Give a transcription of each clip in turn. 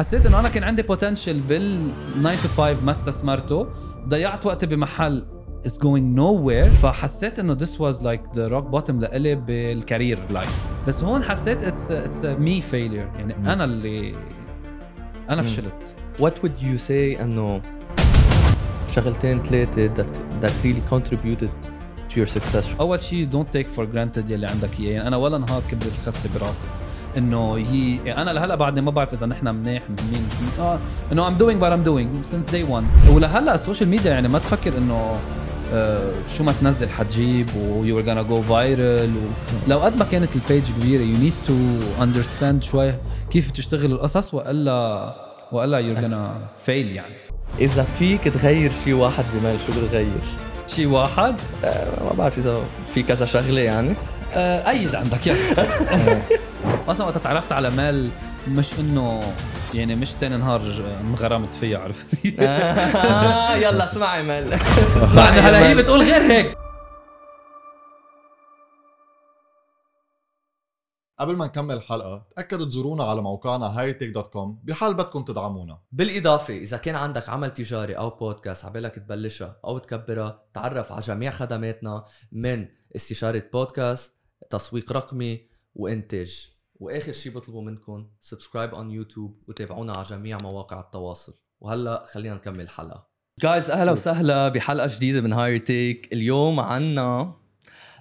حسيت إنه أنا كان عندي potential بال 9 to 5 ما استثمرته. ضيعت وقتي بمحل is going nowhere. فحسيت إنه this was like the rock bottom لإلي بال career life بس هون حسيت it's a, it's a me failure. يعني مم. أنا اللي أنا مم. فشلت. What would you say إنه شغلتين ثلاثة that that really contributed to your success? أول شيء don't take for granted يلي عندك إياه. يعني أنا ولا نهار كبرت الخسه براسي. إنه هي يعني أنا لهلأ بعدني ما بعرف إذا نحن منيح مين آه إنه I'm doing what I'm doing since day one. ولهلأ ال social media يعني ما تفكر إنه آه شو ما تنزل حتجيب و you were gonna go viral و لو قد ما كانت ال page كبيرة you need to understand شوي كيف بتشتغل القصص والا وإلا you're gonna fail يعني. إذا فيك تغير شيء واحد بمال شو بتغير؟ شيء واحد؟ آه، ما بعرف إذا في كذا شغلة يعني. أيد عندك يعني أصلا وقت تعرفت على مال مش إنه يعني مش تاني نهار انغرمت فيها عرفت؟ آه، يلا اسمعي مال. بعد هلا هي بتقول غير هيك. قبل ما نكمل الحلقة تأكدوا تزورونا على موقعنا hightech.com بحال بدكم تدعمونا. بالإضافة إذا كان عندك عمل تجاري أو بودكاست عبالك تبلشها أو تكبرها تعرف على جميع خدماتنا من استشارة بودكاست تسويق رقمي وإنتاج. وآخر شي بطلبه منكم subscribe on يوتيوب وتابعونا على جميع مواقع التواصل. وهلأ خلينا نكمل الحلقة. guys أهلا وسهلا بحلقة جديدة من هاير تيك اليوم عنا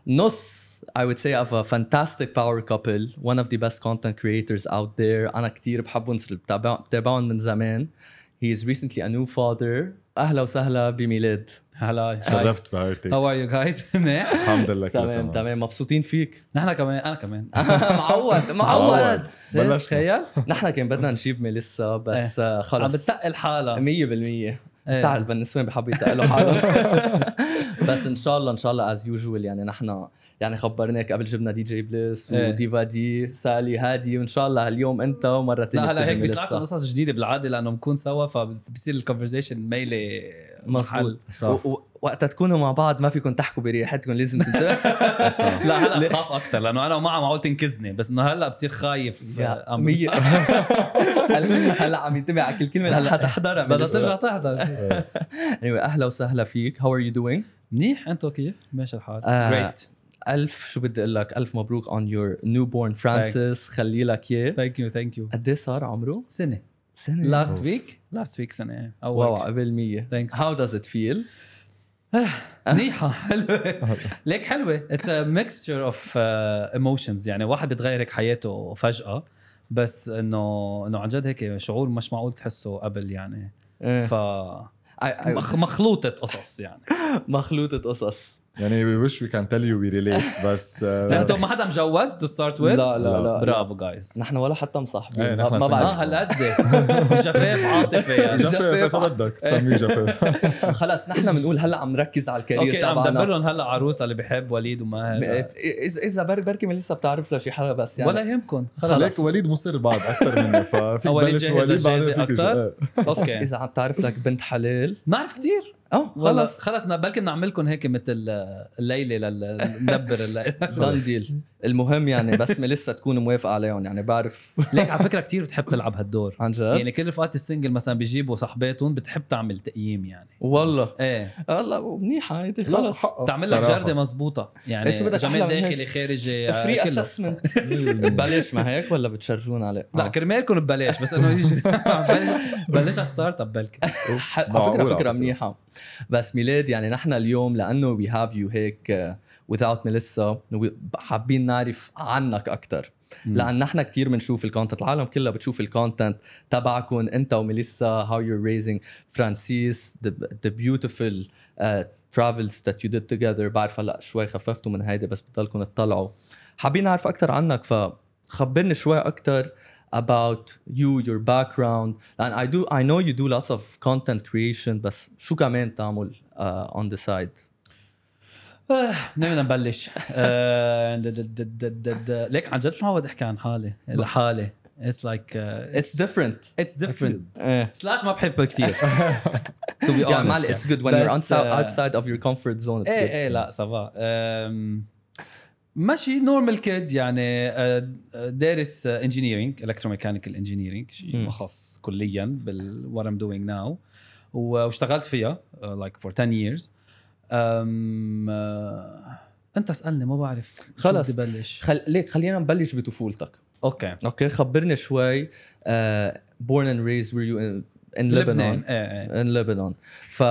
نص I would say of a fantastic power couple. One of the best content creators out there. أنا كتير بحبهم صرت بتابع- بتابعهم من زمان. He is recently a new father. أهلا وسهلا بميلاد. هلا شرفت بهايرتك how are you guys منيح الحمد لله تمام تمام. مبسوطين فيك؟ نحن كمان أنا كمان. معود معود بلشنا. تخيل. نحن كان بدنا نجيب ميليسا بس آه، عم خلص بتقل حالها 100% إيه. بتعرف النسوان بحبوا يتقلوا حالهم بس إن شاء الله إن شاء الله as usual يعني نحن يعني خبرناك قبل جبنا DJ Bliss إيه. وديفا دي سالي هادي وإن شاء الله اليوم أنت ومرة ثانية لا هلا هيك بيطلع لكم. قصص جديدة بالعادة لأنه بنكون سوا فبصير ال conversation ميلة مظبوط صح. و- وقتها تكونوا مع بعض ما فيكم تحكوا بريحتكم لازم تنتبهوا لا هلا بخاف أكثر لأنه أنا ومعها معقول تنكزني بس إنه هلا بصير خايف آه، مية هلا عم ينتبه على كل كلمة هلا حتحضرها بدها. ترجع تحضر anyway أهلا وسهلا فيك how are you doing منيح أنتو كيف؟ ماشي الحال آه. great ألف شو بدي أقول لك؟ ألف مبروك on your newborn فرانسيس خلي لك إياه. thank you thank you قد إيه صار عمره؟ سنة. سنة. last week last week سنة wow أول. قبل 100 Thanks. How does it feel؟ منيحه حلوة. ليك حلوة. it's a mixture of emotions يعني واحد بتغير هيك حياته فجأة بس إنه إنه عن جد هيك شعور مش معقول تحسه قبل يعني. ف I- مخ- مخلوطة قصص يعني. مخلوطة قصص. يعني we wish we can tell you we relate بس لا أنتم ما حدا مجوز to start with لا لا لا. برافو guys نحن ولا حتى مصاحبين. إيه، ما ما سنة. آه بعرف هالقد جفاف عاطفي. يعني جفاف. اذا بدك تسميه جفاف. خلص نحن بنقول هلا عم نركز على ال career okay عم دبر تبعنا. لهم هلا عروسه اللي بحب وليد وما هذا اذا إذا بر- بركي من لسه بتعرف لشي حدا بس يعني. ولا يهمكم ليك خلص وليد مصر بعد أكثر منه ففيك تبلش جاهز وليد بعدين؟ إيه. okay. إذا عم تعرف لك بنت حلال. نعرف كتير. آه خلص خلص بلكي نعملكم هيك مثل الليلة لندبر الليلة done deal. المهم يعني بس لسه تكون موافقة عليهم يعني بعرف. ليك على فكرة كتير بتحب تلعب هالدور. عن جد؟ يعني كل رفقات ال single مثلا بيجيبوا صاحباتهم بتحب تعمل تقييم يعني. والله؟ إيه. والله منيحة هيدي خلص تعمل لك. جردة مزبوطه يعني إيش بدك؟ جمال داخلي خارجي آه، free assessment ببلش مع هيك ولا بت charge ون عليه؟ لا كرمالكم ببلاش بس إنه يجي. بلش على start up بلكي على فكرة فكرة. منيحة. بس ميلاد يعني نحن اليوم لأنه we have you هيك uh, without ميليسا حابين نعرف عنك أكثر لأن نحن كثير بنشوف ال content العالم كلها بتشوف ال content تبعكم أنت وميليسا how you're raising فرانسيس the, the beautiful uh, travels that you did together. بعرف هلأ شوي خففتوا من هيدا بس بضلكم تطلعوا. حابين نعرف أكثر عنك فخبرني شوي أكثر about you your background. and I do I know you do lots of content creation بس شو كمان تعمل uh, on the side منين بدنا نبلش؟ آه، ليك عن جد مش معود احكي عن حالي. لحالي. it's like it's different. it's different slash ما بحب كثير. To be honest. معلش يعني. it's good when you're outside, آه، outside of your comfort zone it's إيه إيه لا ça va ماشي normal kid يعني آه، آه، دارس engineering electromechanical engineering شيء. ما خص كليا بال what I'm doing now. و- واشتغلت فيها like for 10 years. أم... آه، انت اسألني ما بعرف خلص. بدي بلش. خل... ليك خلينا نبلش بطفولتك. okay. Okay خبرني شوي born and raised where you in لبنان. ان إيه، لبنان إيه. ف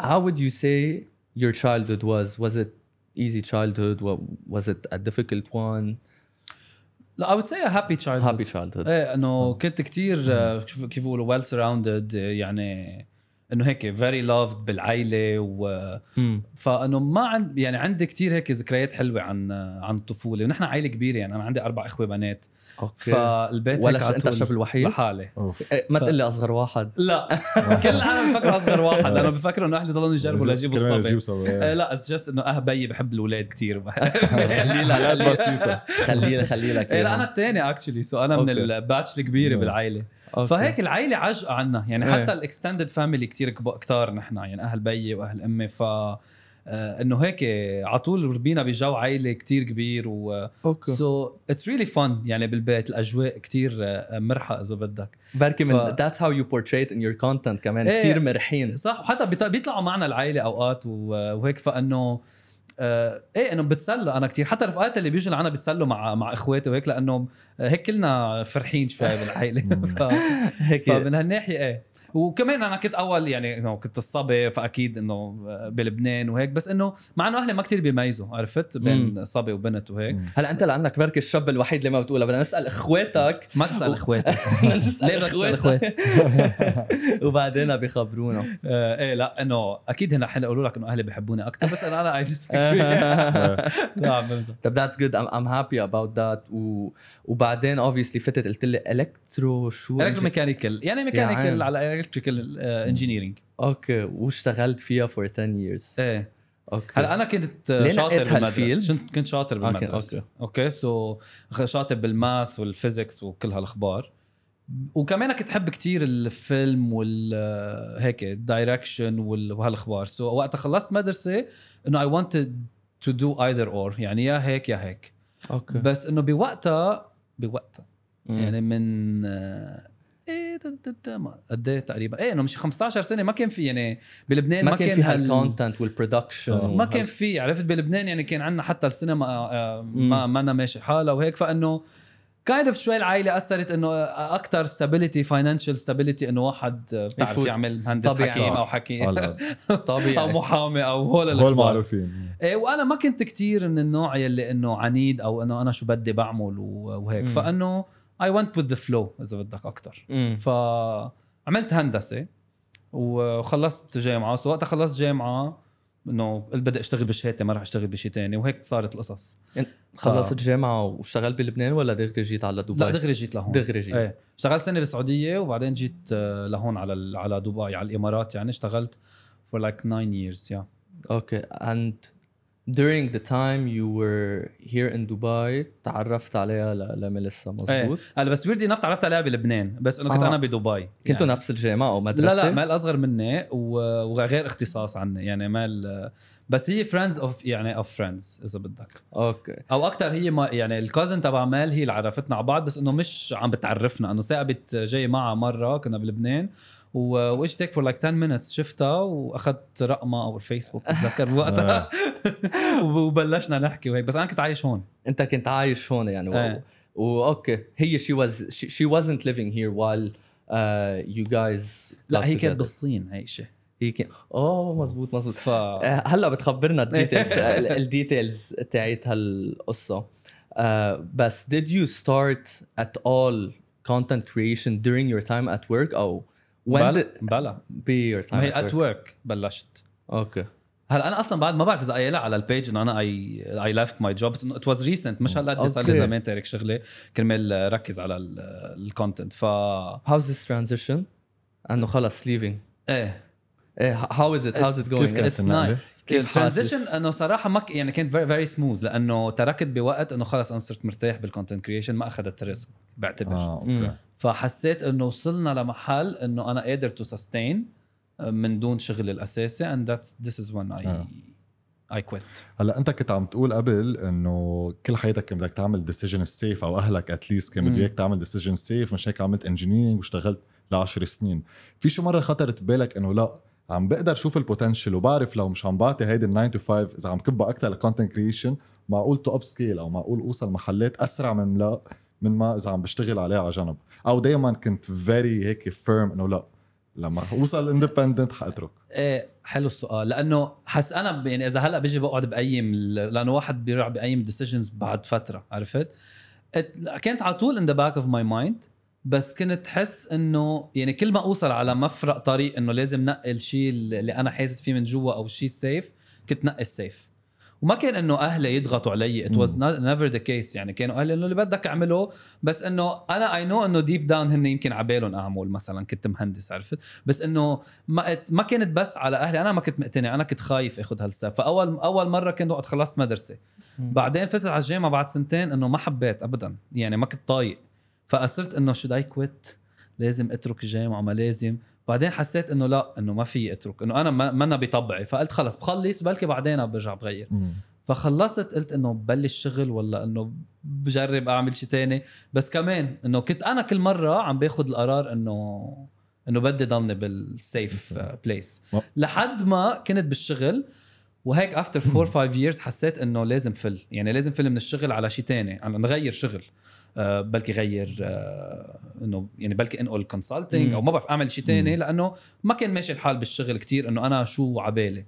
how would you say your childhood was was it easy childhood was it a difficult one لا I would say a happy childhood happy childhood إيه إنه كنت كثير آه، كيف بيقولوا well surrounded آه، يعني إنه هيك very loved بالعائله و. فإنه ما عند يعني عندي كتير هيك ذكريات حلوة عن عن الطفولة ونحن عائله كبيرة يعني أنا عندي أربع إخوة بنات okay. فالبيت ولا هيك أنت الشاب الوحيد؟ لحالي. إيه، ما ف- تقول لي أصغر واحد. لا. كل العالم بفكروا أصغر واحد. أنا بفكروا إنه أهلي ضلوا يجربوا ليجيبوا كرمال الصبي. صبي. آه، لا it's just إنه آه بيي بحب الأولاد كثير خلي لك حياة خلي بسيطة. خلي خلي لك إيه لا. أنا الثاني actually so أنا من. الباتش الكبيرة نعم. بالعائلة. فهيك العائلة عجقة عنا. يعني إيه. حتى ال extended family كتير كب- كتار نحن. يعني أهل بيي وأهل أمي. ف إنه هيك على طول ربينا بجو عائله كتير كبير و okay. So it's really fun يعني بالبيت الأجواء كتير آه، مرحة إذا بدك. بركي من ف- that's how you portray it in your content كمان إيه. كثير مرحين. صح. وحتى بيط- بيطلعوا معنا العائله أوقات و- وهيك فإنه آه إيه إنه بتسلى. أنا كتير حتى رفقاتي اللي بيجوا لعنا بيتسلوا مع مع إخواتي وهيك لأنه هيك كلنا فرحين شوي بالعائله ف... هيك. فمن هالناحية إيه. وكمان أنا كنت أول يعني إنه كنت الصبي فأكيد إنه بلبنان وهيك. بس إنه مع إنه أهلي ما كتير بيميزوا عرفت؟ بين صبي وبنت وهيك. هلا أنت لانك بركي الشاب الوحيد اللي ما بتقولها بدنا نسأل إخواتك. ما تسأل نسأل ليه بدك تسأل إخواتك. وبعدين بيخبرونا. آه إيه لا إنه أكيد هن رح يقولوا لك إنه أهلي بيحبوني أكثر بس أنا أنا I لا عم بمزح طب that's good I'm happy about that وبعدين obviously فتت قلت لي electro شو electromechanical يعني عين. mechanical على electrical engineering okay واشتغلت فيها for 10 years. إيه. okay. هلا أنا كنت ليه شاطر بالمدرسة؟ كنت- شاطر بالمدرسة. أوكي. أوكي سو شاطر بال math وال physics وكل هالأخبار. وكمان كنت أحب كتير الفيلم وال هيك ال direction وهالأخبار. so وقتها خلصت مدرسة إنه I wanted to do either or يعني يا هيك يا هيك. okay. بس إنه بوقتها بوقتها. يعني من آه، إيه ما- قد إيه تقريبا إيه إنه مش 15 سنة ما كان في يعني بلبنان ما كان في هال- هالكونتنت والبرودكشن ما كان في عرفت بلبنان يعني كان عندنا حتى السينما آه، مم. ما ما ماشي حالها وهيك فإنه kind of شوي العائلة أثرت إنه أكثر stability financial stability إنه واحد آه، بتعرف. يعمل مهندس طبيعي. حكيم صح. أو حكيم هلا أو طبيعي محامي أو هول هول معروفين إيه وأنا ما كنت كتير من النوع يلي إنه عنيد أو إنه أنا شو بدي بعمل وهيك مم. فإنه I went with the flow إذا بدك أكثر. فعملت هندسة وخلصت جامعة. so وقتها خلصت جامعة إنه قلت بدي أشتغل بشهادتي ما راح أشتغل بشيء تاني. وهيك صارت القصص. خلصت جامعة واشتغلت بلبنان ولا دغري جيت على دبي؟ لا دغري جيت لهون. دغري جيت. إيه. اشتغلت سنة بالسعودية وبعدين جيت آه، لهون على على دبي على الإمارات. يعني اشتغلت for like nine years yeah. okay and during the time you were here in Dubai تعرفت عليها ل- لميليسا مزبوط هلا بس weirdly enough تعرفت عليها بلبنان بس انه كنت آه. أنا بدبي كنتوا يعني. نفس الجامعة أو مدرسه؟ لا لا مال أصغر مني و- وغير اختصاص عني يعني مال بس هي friends of يعني of friends إذا بدك okay أو أكثر هي ما يعني ال cousin تبع مال هي اللي عرفتنا على بعض بس إنه مش عم بتعرفنا إنه ساقبت جاي معها مرة كنا بلبنان و- واجت هيك for like 10 minutes شفتها وأخذت رقمها أو الفيسبوك بتذكر بوقتها وبلشنا نحكي وهيك. بس أنا كنت عايش هون. أنت كنت عايش هون يعني. و... إيه. و okay هي she, she wasn't living here while uh, you guys لا هي كانت. بالصين هي شيء هي كان اوه مزبوط مزبوط ف آه، هلأ بتخبرنا ال details ال details تاعت هالقصة. آه، بس did you start at all content creation during your time at work أو بلا بلا. Time ما هي ات ورك بلشت. okay. هلا أنا أصلا بعد ما بعرف إذا قايلها على ال page إنه أنا I I left my job بس إنه it was recent مش هالقد صار لي. زمان تارك شغلي كرمال ركز على ال content ف how's this transition? إنه خلص leaving. إيه. إيه is it? How's it كيف going كانت its؟ Nice ال transition؟ إنه صراحة ما يعني كانت very smooth لأنه تركت بوقت إنه خلص أنا صرت مرتاح بال content creation ما أخذت risk بعتبر. آه. okay. فحسيت إنه وصلنا لمحل إنه أنا قادر to sustain من دون شغلي الأساسي that's this is when I آه. I quit هلأ أنت كنت عم تقول قبل إنه كل حياتك كان بدك تعمل decision safe أو أهلك at least كان بده. إياك تعمل decision safe مش هيك عملت engineering واشتغلت لعشر سنين في شو مرة خطرت ببالك إنه لأ عم بقدر شوف ال potential وبعرف لو مش عم بعطي هيدي ال 9 to 5 إذا عم كبها أكثر ل content creation معقول to upscale أو معقول أوصل محلات أسرع من لأ من ما إذا عم بشتغل عليها على جنب. أو دائما كنت very هيك firm إنه لا لما أوصل independent حاترك إيه حلو السؤال. لأنه حس أنا يعني إذا هلأ بيجي بقعد بقيم لأنه واحد بيرجع بقيم decisions بعد فترة عرفت؟ كانت على طول in the back of my mind بس كنت حس إنه يعني كل ما أوصل على مفرق طريق إنه لازم نقي الشيء اللي أنا حاسس فيه من جوا أو الشيء ال safe كنت نقي ال safe وما كان إنه أهلي يضغطوا علي. it was never the case يعني كانوا أهلي إنه اللي بدك أعمله بس إنه أنا I know إنه deep down هن يمكن عبالهم أعمل مثلا كنت مهندس عرفت؟ بس إنه ما ما كانت بس على أهلي. أنا ما كنت مقتنع. أنا كنت خايف آخذ هالستاب فأول أول مرة كنت وقت خلصت مدرسة. بعدين فتت على الجامعة بعد سنتين إنه ما حبيت ابدا. يعني ما كنت طايق. فأصرت إنه شو اي كويت لازم أترك الجامعة. ما لازم. بعدين حسيت إنه لا إنه ما في اترك إنه أنا ما أنا بطبعي فقلت خلص بخلص بلكي بعدين برجع بغير. فخلصت قلت إنه ببلش شغل ولا إنه بجرب أعمل شيء تاني. بس كمان إنه كنت أنا كل مرة عم باخذ القرار إنه إنه بدي ضلني بالسيف بليس لحد ما كنت بالشغل وهيك after 4 5 years حسيت إنه لازم فل يعني لازم فل من الشغل على شيء تاني نغير شغل. بلكي غير آه، إنه يعني بلكي إنقل consulting. أو ما بعرف أعمل شيء تاني مم. لأنه ما كان ماشي الحال بالشغل كتير إنه أنا شو عبالي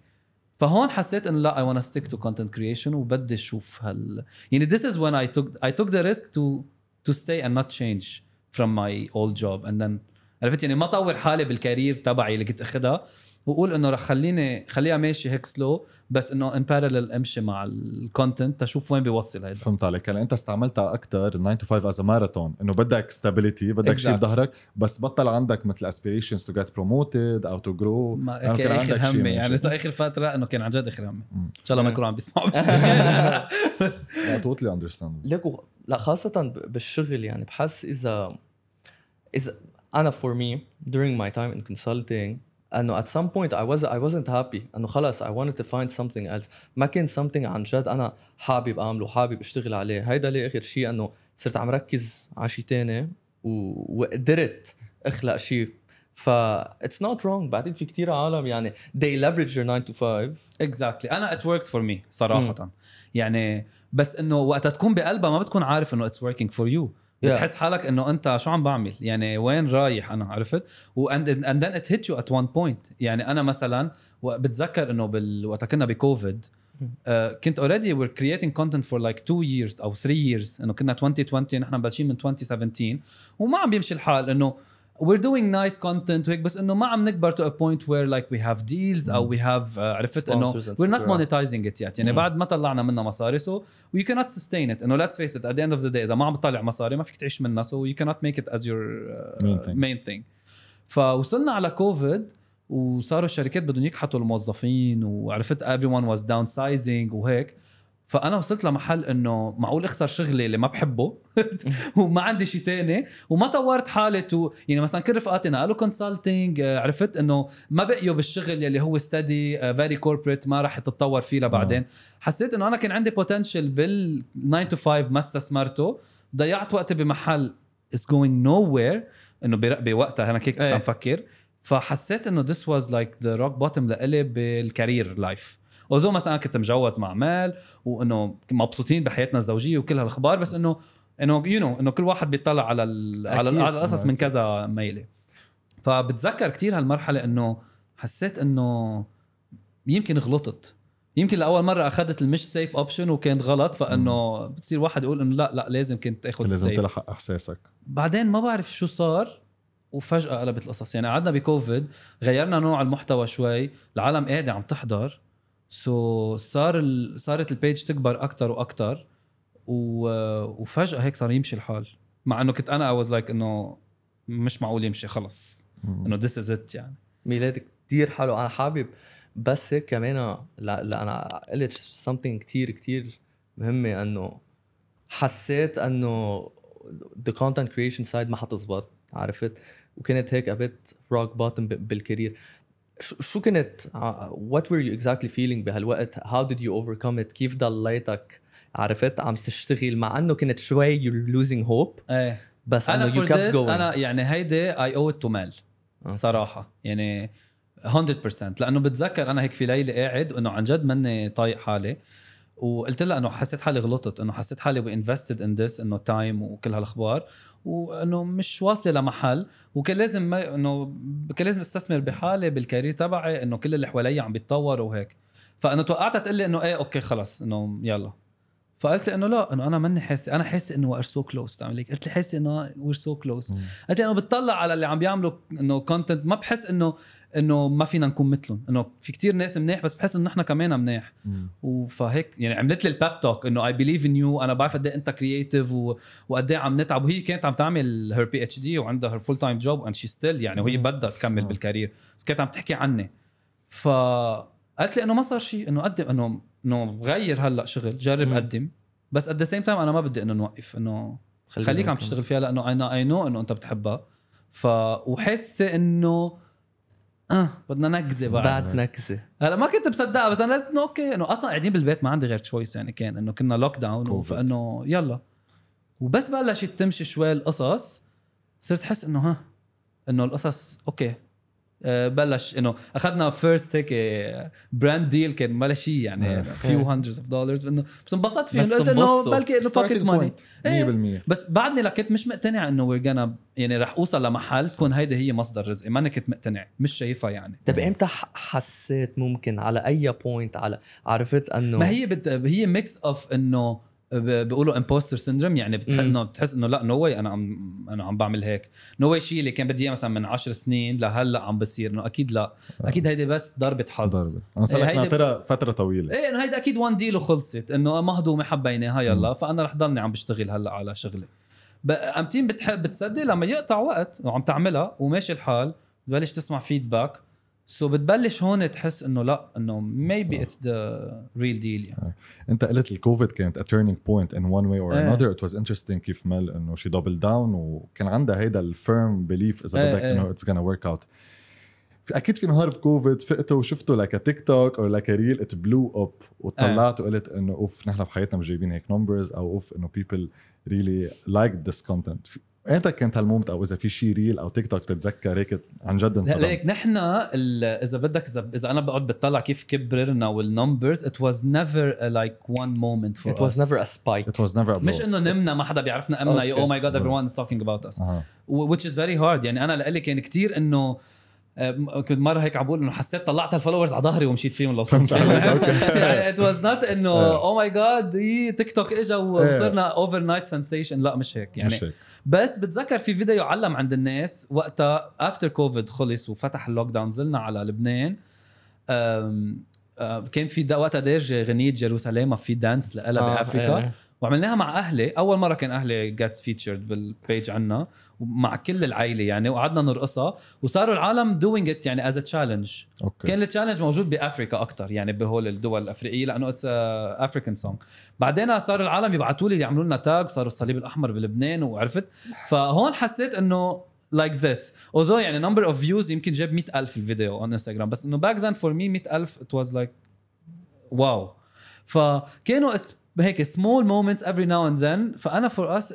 فهون حسيت إنه لا I wanna stick to content creation وبدي أشوف هال يعني this is when I took I took the risk to to stay and not change from my old job and then عرفت يعني ما طور حالي بال career تبعي اللي كنت اخذها واقول إنه رح خليني خليها ماشي هيك slow بس إنه in parallel أمشي مع ال content تشوف وين بيوصل هيدا. فهمت عليك. يعني أنت استعملتها أكثر 9 to 5 as marathon إنه بدك stability بدك شيء Exactly. بظهرك بس بطل عندك مثل aspirations to get promoted أو to grow ما لأنه كان آخر شيء همي يعني. صار آخر فترة إنه كان عن جد آخر همي. إن شاء الله ما يكونوا عم بيسمعوا. بالشغل لا توتلي اندرستاند ليك لا خاصة ب- بالشغل يعني بحس إذا إذا أنا for me during my time in consulting انه at some point I was I wasn't happy. انه خلص I wanted to find something else. ما كان something عن جد أنا حابب أعمله حابب أشتغل عليه. هيدا ليه آخر شيء؟ إنه صرت عم ركز على شيء تاني و... وقدرت أخلق شيء. ف it's not wrong. بعدين في كتير عالم يعني they leverage your 9 to 5 exactly أنا ات وركت فور مي صراحة. يعني بس إنه وقتها تكون بقلبها ما بتكون عارف إنه it's working for you. بتحس حالك إنه أنت شو عم بعمل؟ يعني وين رايح أنا؟ عرفت؟ و and and then it hit you at one point يعني أنا مثلا بتذكر إنه بال... وقتها كنا بكوفيد آه كنت already we're creating content for like 2 years أو 3 years. إنه كنا 2020 نحن مبلشين من 2017 وما عم بيمشي الحال إنه we're doing nice content وهيك بس إنه ما عم نكبر to a point where like we have deals أو we have آه، عرفت إنه we're not monetizing it يعني mm. بعد ما طلعنا منها مصاري سو وي كانت سستين ات إنه ليتس فيس ات ات ذا اند اوف ذا داي إذا ما عم تطلع مصاري ما فيك تعيش منها سو يو كانت ميك ات از يور مين ثينج فوصلنا على كوفيد وصاروا الشركات بدهم يكحطوا الموظفين وعرفت everyone was downsizing وهيك. فأنا وصلت لمحل إنه معقول أخسر شغلي اللي ما بحبه؟ وما عندي شيء تاني. وما طورت حالي تو يعني مثلا كل رفقاتي نقلوا consulting عرفت إنه ما بقيوا بالشغل يلي هو steady very corporate ما راح تتطور فيه لبعدين. حسيت إنه أنا كان عندي potential بال 9 to 5 ما استثمرته. ضيعت وقتي بمحل is going nowhere إنه بر- بوقتها أنا هيك كنت إيه. عم فكر. فحسيت إنه this was like the rock bottom لإلي بال career life although مثلا كنت مجوز مع مال وإنه مبسوطين بحياتنا الزوجية وكل هالأخبار بس إنه إنه you know إنه كل واحد بيطلع على على. على القصص من كذا ميلة. فبتذكر كتير هالمرحلة إنه حسيت إنه يمكن غلطت. يمكن لأول مرة أخذت المش safe option وكانت غلط فإنه بتصير واحد يقول إنه لا لا لازم كنت آخذ لازم ال safe تلحق إحساسك. بعدين ما بعرف شو صار وفجأة قلبت القصص. يعني قعدنا بكوفيد غيرنا نوع المحتوى شوي العالم قاعدة عم تحضر. so so صار ال... صارت ال page تكبر أكتر وأكتر و... وفجأة هيك صار يمشي الحال. مع إنه كنت أنا I was like إنه مش معقول يمشي خلص. إنه this is it يعني. ميلاد كتير حلو. أنا حابب بس هيك كمان لا, لا أنا قلت something كتير كتير مهمة إنه حسيت إنه the content creation side ما حتزبط عرفت؟ وكانت هيك a bit rock bottom ب- بال career. شو كنت what were you exactly feeling بهالوقت? How did you overcome it? كيف ضليتك عرفت عم تشتغل? مع إنه كنت شوي you're losing hope. إيه. بس أنا you kept this going. أنا يعني هيدي I owe to مال. صراحة. يعني 100% لأنه بتذكر أنا هيك في ليلة قاعد وانه عن جد ماني طايق حالي. وقلت لها إنه حسيت حالي غلطت إنه حسيت حالي we invested in this إنه time وكل هالأخبار وإنه مش واصلة لمحل وكان لازم ما إنه كان لازم أستثمر بحالي بال career تبعي إنه كل اللي حوالي عم بيتطوروا وهيك. فانه توقعتها تقول لي إنه إيه أوكي خلص إنه يلا. فقلت لي إنه لا إنه أنا ماني حاسه أنا حاسه إنه we're so close تعمل هيك؟ قلت لي حاسه إنه we're so close قلت لي إنه بتطلع على اللي عم بيعملوا إنه content ما بحس إنه إنه ما فينا نكون مثلهم إنه في كتير ناس منيح بس بحس إنه نحن كمان منيح. وفهيك يعني عملت لي ال pep talk إنه I believe in you أنا بعرف قد إيه أنت creative وقد إيه عم نتعب. وهي كانت عم تعمل her PhD وعندها her full time job and she still يعني وهي. بدها تكمل. بال career بس كانت عم تحكي عني. فقالت لي إنه ما صار شيء إنه قدم إنه إنه غير هلأ شغل جرب مم. قدم بس at the same time أنا ما بدي إنه نوقف إنه خليك عم تشتغل فيها لأنه أنا I know إنه أنت بتحبها. ف وحاسة إنه آه بدنا نكزة بعد. بعد نكزة هلأ ما كنت مصدقها بس أنا قلت إنه okay إنه أصلا قاعدين بالبيت ما عندي غير choice يعني كان إنه كنا lockdown. فانه يلا. وبس بلشت تمشي شوي القصص صرت أحس إنه ها إنه القصص okay. بلش إنه أخذنا first هيك brand deal كان ولا شيء يعني آه. few hundreds of dollars إنه بس انبسطت فيه قلت إنه. بلكي إنه بوكيت ماني 100% بس بعدني لكنت مش مقتنع إنه we're gonna يعني رح أوصل لمحل تكون هيدي هي مصدر رزقي ماني كنت مقتنع مش شايفها يعني. طيب إمتى حسيت ممكن على أي بوينت على عرفت إنه ما هي بت... هي mix of إنه بيقولوا impostor syndrome يعني بتحس. إنه بتحس إنه لأ no way أنا عم أنا عم بعمل هيك. no way شيء اللي كان بدي إياه مثلا من 10 سنين لهلأ عم بصير إنه أكيد لأ. أكيد هيدي بس ضربة حظ. ضربة. أنا صار لك هيدي- ناطرها فترة طويلة. إيه إنه هيدا أكيد one deal وخلصت إنه مهضومة حبيناها يلا. فأنا رح ضلني عم بشتغل هلأ على شغلي. امتين بتحب بتصدق لما يقطع وقت وعم تعملها وماشي الحال بتبلش تسمع feedback so بتبلش هون تحس إنه لا إنه maybe. it's the real deal يعني. أنت قلت الكوفيد كانت turning point in one way or إيه. another. It was interesting كيف مال إنه she doubled down وكان عندها هيدا ال firm belief إذا إيه بدك إيه. إنه gonna work out. في أكيد في نهار بكوفيد فقتوا وشفتوا لك تيك توك أو لك reel it blew up وطلعت وقلت إنه أوف نحن بحياتنا مش جايبين هيك numbers أو أوف إنه people really like this content. إمتى كانت هالمومنت أو اذا في شيء reel أو تيك توك تتذكر هيك عن جد انصدمت ليك نحن ال- إذا بدك إذا إذا أنا بقعد بتطلع كيف كبرنا والنمبرز ات واز نيفر لايك وان moment فور it was never a spike. It was never a blow. مش إنه نمنا ما حدا بيعرفنا أمنا. oh my God everyone is talking about us. أها. و- which is very hard. يعني أنا لإلي كان كتير إنه كنت مرة هيك عم بقول إنه حسيت طلعت ال followers على ظهري ومشيت فيهم لو صرت. يعني it was not إنه. oh my God تيك توك اجى وصرنا overnight sensation لا مش هيك. يعني مش هيك. بس بتذكر في فيديو علم عند الناس وقتها after كوفيد خلص وفتح ال lockdown نزلنا على لبنان أم كان في وقتها دارجه غنية جيروساليم في dance لها آه، بافريكا إيه. وعملناها مع أهلي. أول مرة كان أهلي gets featured بال page عنا ومع كل العائلة يعني وقعدنا نرقصها وصاروا العالم doing it يعني as challenge كان ال challenge موجود بأفريكا أكثر يعني بهول الدول الأفريقية لأنه it's African song بعدين صار العالم يبعثوا لي يعملوا لنا tag صاروا الصليب الأحمر بلبنان وعرفت. فهون حسيت إنه like this although يعني number of views يمكن جاب 100000 الفيديو on انستغرام بس إنه back then for me 100000 it was like wow فكانوا اس- هيك small moments every now and then فأنا for us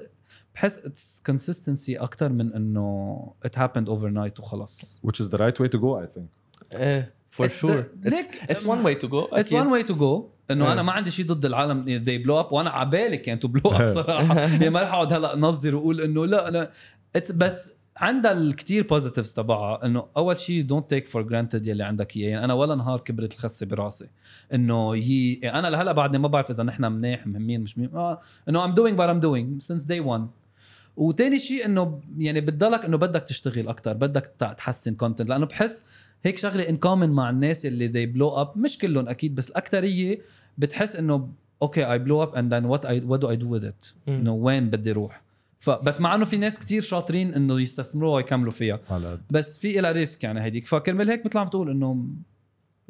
بحس it's consistency أكثر من إنه it happened overnight وخلص which is the right way to go I think. إيه it's, ليك- it's one way to go it's. one way to go إنه إيه. أنا ما عندي شيء ضد العالم they blow up وأنا عبالي كان to blow up صراحة يعني ما رح أقعد هلأ نصدر وأقول إنه لا أنا بس عندها الكتير positives تبعها إنه أول شيء don't take for granted يلي عندك إياه. يعني أنا ولا نهار كبرت الخسة براسي. إنه هي يعني أنا لهلأ بعدني ما بعرف إذا نحن منيح مهمين مش مهم آه إنه I'm doing what I'm doing since day one. وتاني شيء إنه يعني بتضلك إنه بدك تشتغل أكتر بدك تحسن content لأنه بحس هيك شغلة in common مع الناس اللي they blow up مش كلهم أكيد بس الاكثريه بتحس إنه okay I blow up and then what I what do I do with it. إنه وين بدي أروح فبس مع إنه في ناس كتير شاطرين إنه يستثمروها ويكملوا فيها. على بس في إلها risk يعني هيديك. فكرمال هيك مثل عم تقول إنه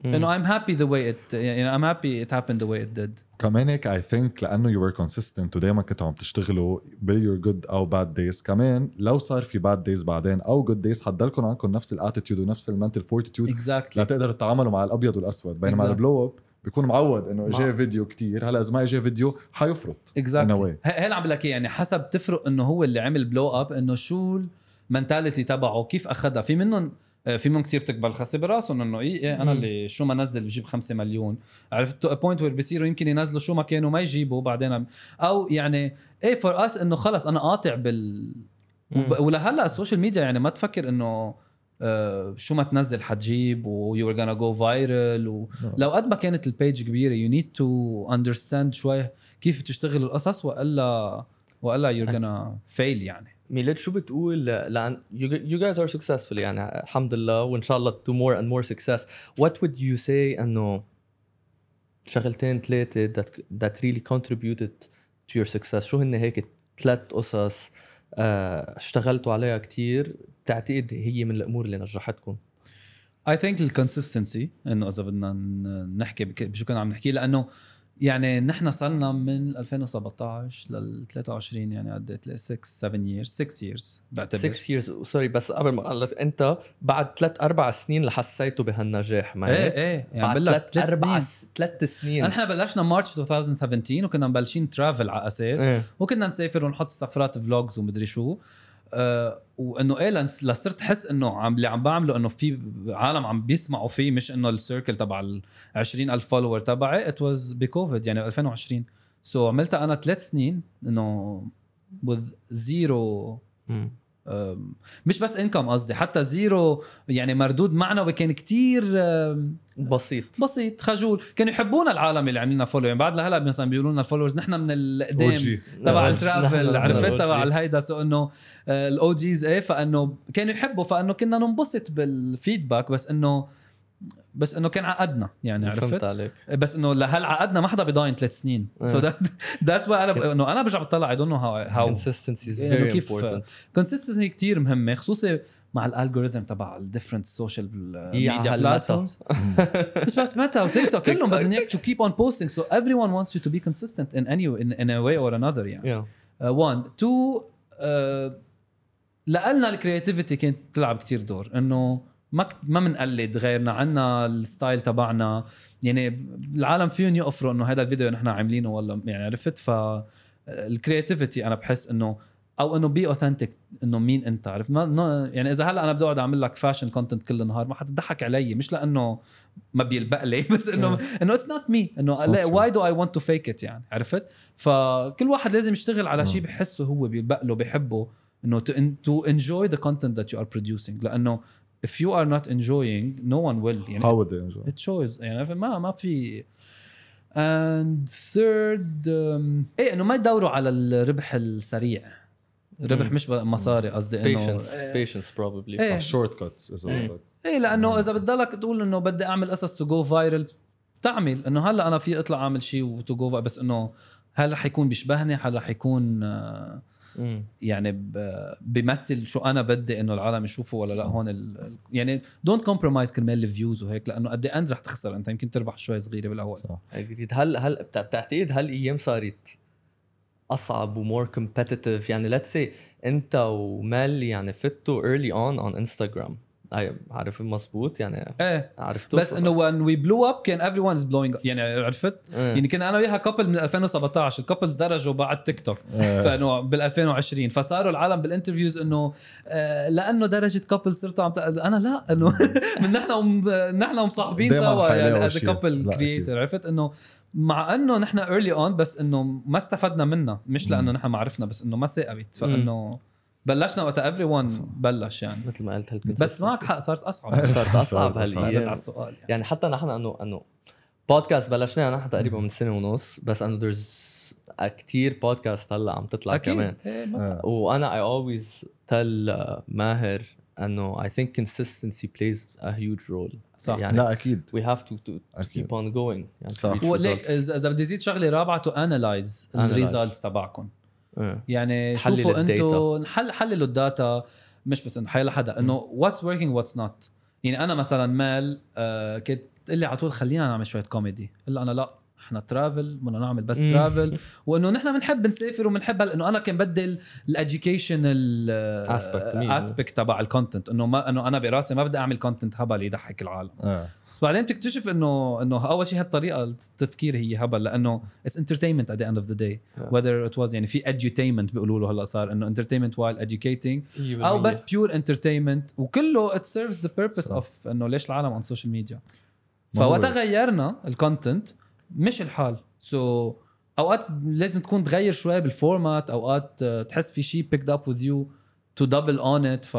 إنه I'm happy the way it يعني I'm happy it happened the way it did. كمان هيك I think لأنه you were consistent ودائما كنتوا عم تشتغلوا بال your good أو bad days كمان لو صار في bad days بعدين أو good days حتضلكم عندكم نفس ال attitude ونفس ال mental fortitude exactly. لتقدروا تتعاملوا مع الأبيض والأسود. بينما Exactly. ال blow up بيكون معود إنه اجاه فيديو كتير. هلأ إذا ما اجاه فيديو حيفرط. exactly. هي اللي عم بقول لك يعني حسب تفرق إنه هو اللي عمل blow up إنه شو ال mentality تبعه كيف أخذها. في منهم آه، في منهم كثير بتكبر الخسة براسهم إنه إيه, إيه أنا مم. اللي شو ما نزل بجيب خمسة مليون. عرفت؟ to point where بصيروا يمكن ينزلوا شو ما كانوا ما يجيبوا بعدين. أو يعني إيه for us إنه خلص أنا قاطع بال ولهلأ ال social media يعني ما تفكر إنه شو ما تنزل حتجيب و you are gonna go viral ولو قد ما كانت ال page كبيرة you need to understand شوي كيف بتشتغل القصص والا وإلا you gonna fail يعني. ميلاد شو بتقول لأن you guys are successful يعني الحمد لله وإن شاء الله to more and more success. What would you say إنه شغلتين ثلاثة that that really contributed to your success شو هن هيك ثلاث قصص آه، اشتغلتوا عليها كتير؟ بتعتقد هي من الأمور اللي نجحتكم؟ I think ال consistency إنه إذا بدنا نحكي بشو كنا عم نحكي لأنه يعني نحن صرنا من 2017 لل 23 يعني قد 6 7 years 6 years بعتبر. 6 years sorry بس قبل ما اقلت أنت بعد ثلاث أربع سنين حسيته بهالنجاح ما إيه؟ إيه يعني بعد ثلاث أربع ثلاث سنين. نحن بلشنا March 2017 وكنا مبلشين travel على أساس إيه. وكنا نسافر ونحط سفرات vlogs ومدري شو. وإنه إيه لصرت احس إنه عم اللي عم بعمله إنه في عالم عم بيسمعوا فيه مش إنه ال circle تبع ال 20000 follower تبعي. it was بكوفيد يعني 2020 so so عملتها أنا ثلاث سنين إنه with zero مش بس income قصدي حتى zero يعني مردود معنوي كان كتير بسيط بسيط خجول كانوا يحبونا العالم اللي عاملين لنا follow يعني بعد لهلا مثلا بيقولوا لنا ال followers نحن من القدام. تبع. ال travel عرفت تبع. الهيدا سو إنه الاو جيز إيه فإنه كانوا يحبوا فإنه كنا ننبسط بال feedback بس إنه بس إنه كان عقدنا يعني فهمت عرفت؟ عليك. بس إنه لهال عقدنا ما حدا بضاين ثلاث سنين. so. that's why أنا إنه أنا برجع بطلع I don't know how how إنه very كيف- important. consistency كتير مهمة خصوصي مع ال algorithm تبع ال different social media platforms مش بس ميتا وتيك توك كلهم بدهم اياك keep on posting. So everyone wants you to be consistent in any in, in a way or another يعني. Yeah. uh, one. Two uh, لقلنا ال creativity كانت تلعب كتير دور. إنه ما كت- ما بنقلد غيرنا عنا ال style تبعنا. يعني العالم فيهم يقفطوا إنه هذا الفيديو نحن عاملينه ولا يعني عرفت؟ ف ال creativity أنا بحس إنه أو إنه be authentic إنه مين أنت عرفت؟ ما يعني إذا هلأ أنا بدي أقعد أعمل لك fashion content كل النهار ما حتضحك علي مش لأنه ما بيلبق لي بس إنه إنه it's not me إنه why do I want to fake it يعني عرفت؟ فكل واحد لازم يشتغل على شيء مم. بحسه هو بيلبق له بيحبه إنه to enjoy the content that you are producing. لأنه if you are not enjoying no one will يعني How would they enjoy? it shows يعني ما ما في and third um, إيه إنه ما يدوروا على الربح السريع الربح مم. مش مصاري قصدي إنه patience إيه. patience probably إيه. ال shortcuts اذا. بدك إيه لأنه إذا بتضلك تقول إنه بدي أعمل قصص to go viral تعمل إنه هلأ أنا في أطلع أعمل شيء و to go بس إنه هل رح يكون بيشبهني هل رح يكون آه،. يعني بيمثل شو أنا بدي إنه العالم يشوفوا ولا لأ. هون ال... يعني don't compromise كرمال ال views وهيك لأنه at the end رح تخسر أنت يمكن تربح شوي صغيرة بالأول. صح. agreed هل هل بتع- بتعتقد هالايام صارت أصعب و more competitive يعني let's say أنت ومالي يعني فتوا early on on انستغرام اي عارف مزبوط يعني. إيه. عرفتوا بس إنه when we blew up كان everyone is blowing up. يعني عرفت؟ إيه. يعني كنا أنا وياها couple من 2017 ال couples درجوا بعد تيك توك إيه. فإنه بال 2020 فصاروا العالم بال interviews إنه آه لأنه درجة couple صرتوا عم تق- أنا لا إنه من نحن نحن ومصاحبين دايماً سوا يعني as. couple لا، creator عرفت؟ إنه مع إنه نحن early on بس إنه ما استفدنا منها. مش لأنه. نحن ما عرفنا بس إنه ما ساقبت فإنه بلشنا وقت everyone بلش يعني مثل ما قلت بس معك حق صارت أصعب صارت أصعب هالايام على السؤال يعني. يعني حتى نحن انه إنه بودكاست بلشناه نحن تقريبا من سنة ونص بس إنه there's كثير بودكاست هلأ عم تطلع أكيد كمان إيه، آه. وأنا always tell uh, ماهر إنه I think consistency plays a huge role صح. يعني لا أكيد we have to, to, to أكيد. keep on going يعني صح. to reach هو ليك results. إذا بدي زيد شغله رابعة تو Analyze. ال results تبعكم. يعني تحلل شوفوا. أنتم حل حللوا ال data. مش بس انه حيلا حدا. انه what's working what's not يعني أنا مثلا مال آه كنت تقول لي على طول خلينا نعمل شوية كوميدي الا أنا لا. إحنا travel بدنا نعمل بس. travel وإنه نحن بنحب نسافر وبنحب إنه أنا كان بدي ال educational. aspect تبع ال content إنه ما إنه أنا براسي ما بدي أعمل content هبل يضحك العالم آه. بس بعدين بتكتشف إنه إنه أول شيء هالطريقة التفكير هي هبل لأنه it's entertainment the end of the day Yeah. whether it was يعني في edutainment بيقولوا له هلأ صار إنه entertainment while educating أو بس pure entertainment وكله it serves the purpose صح. of إنه ليش العالم on social media ما هو- فوقتها غيرنا ال content مش الحال. so so, أوقات لازم تكون تغير شوي بال format أوقات آه، تحس في شيء picked up with you to double on it ف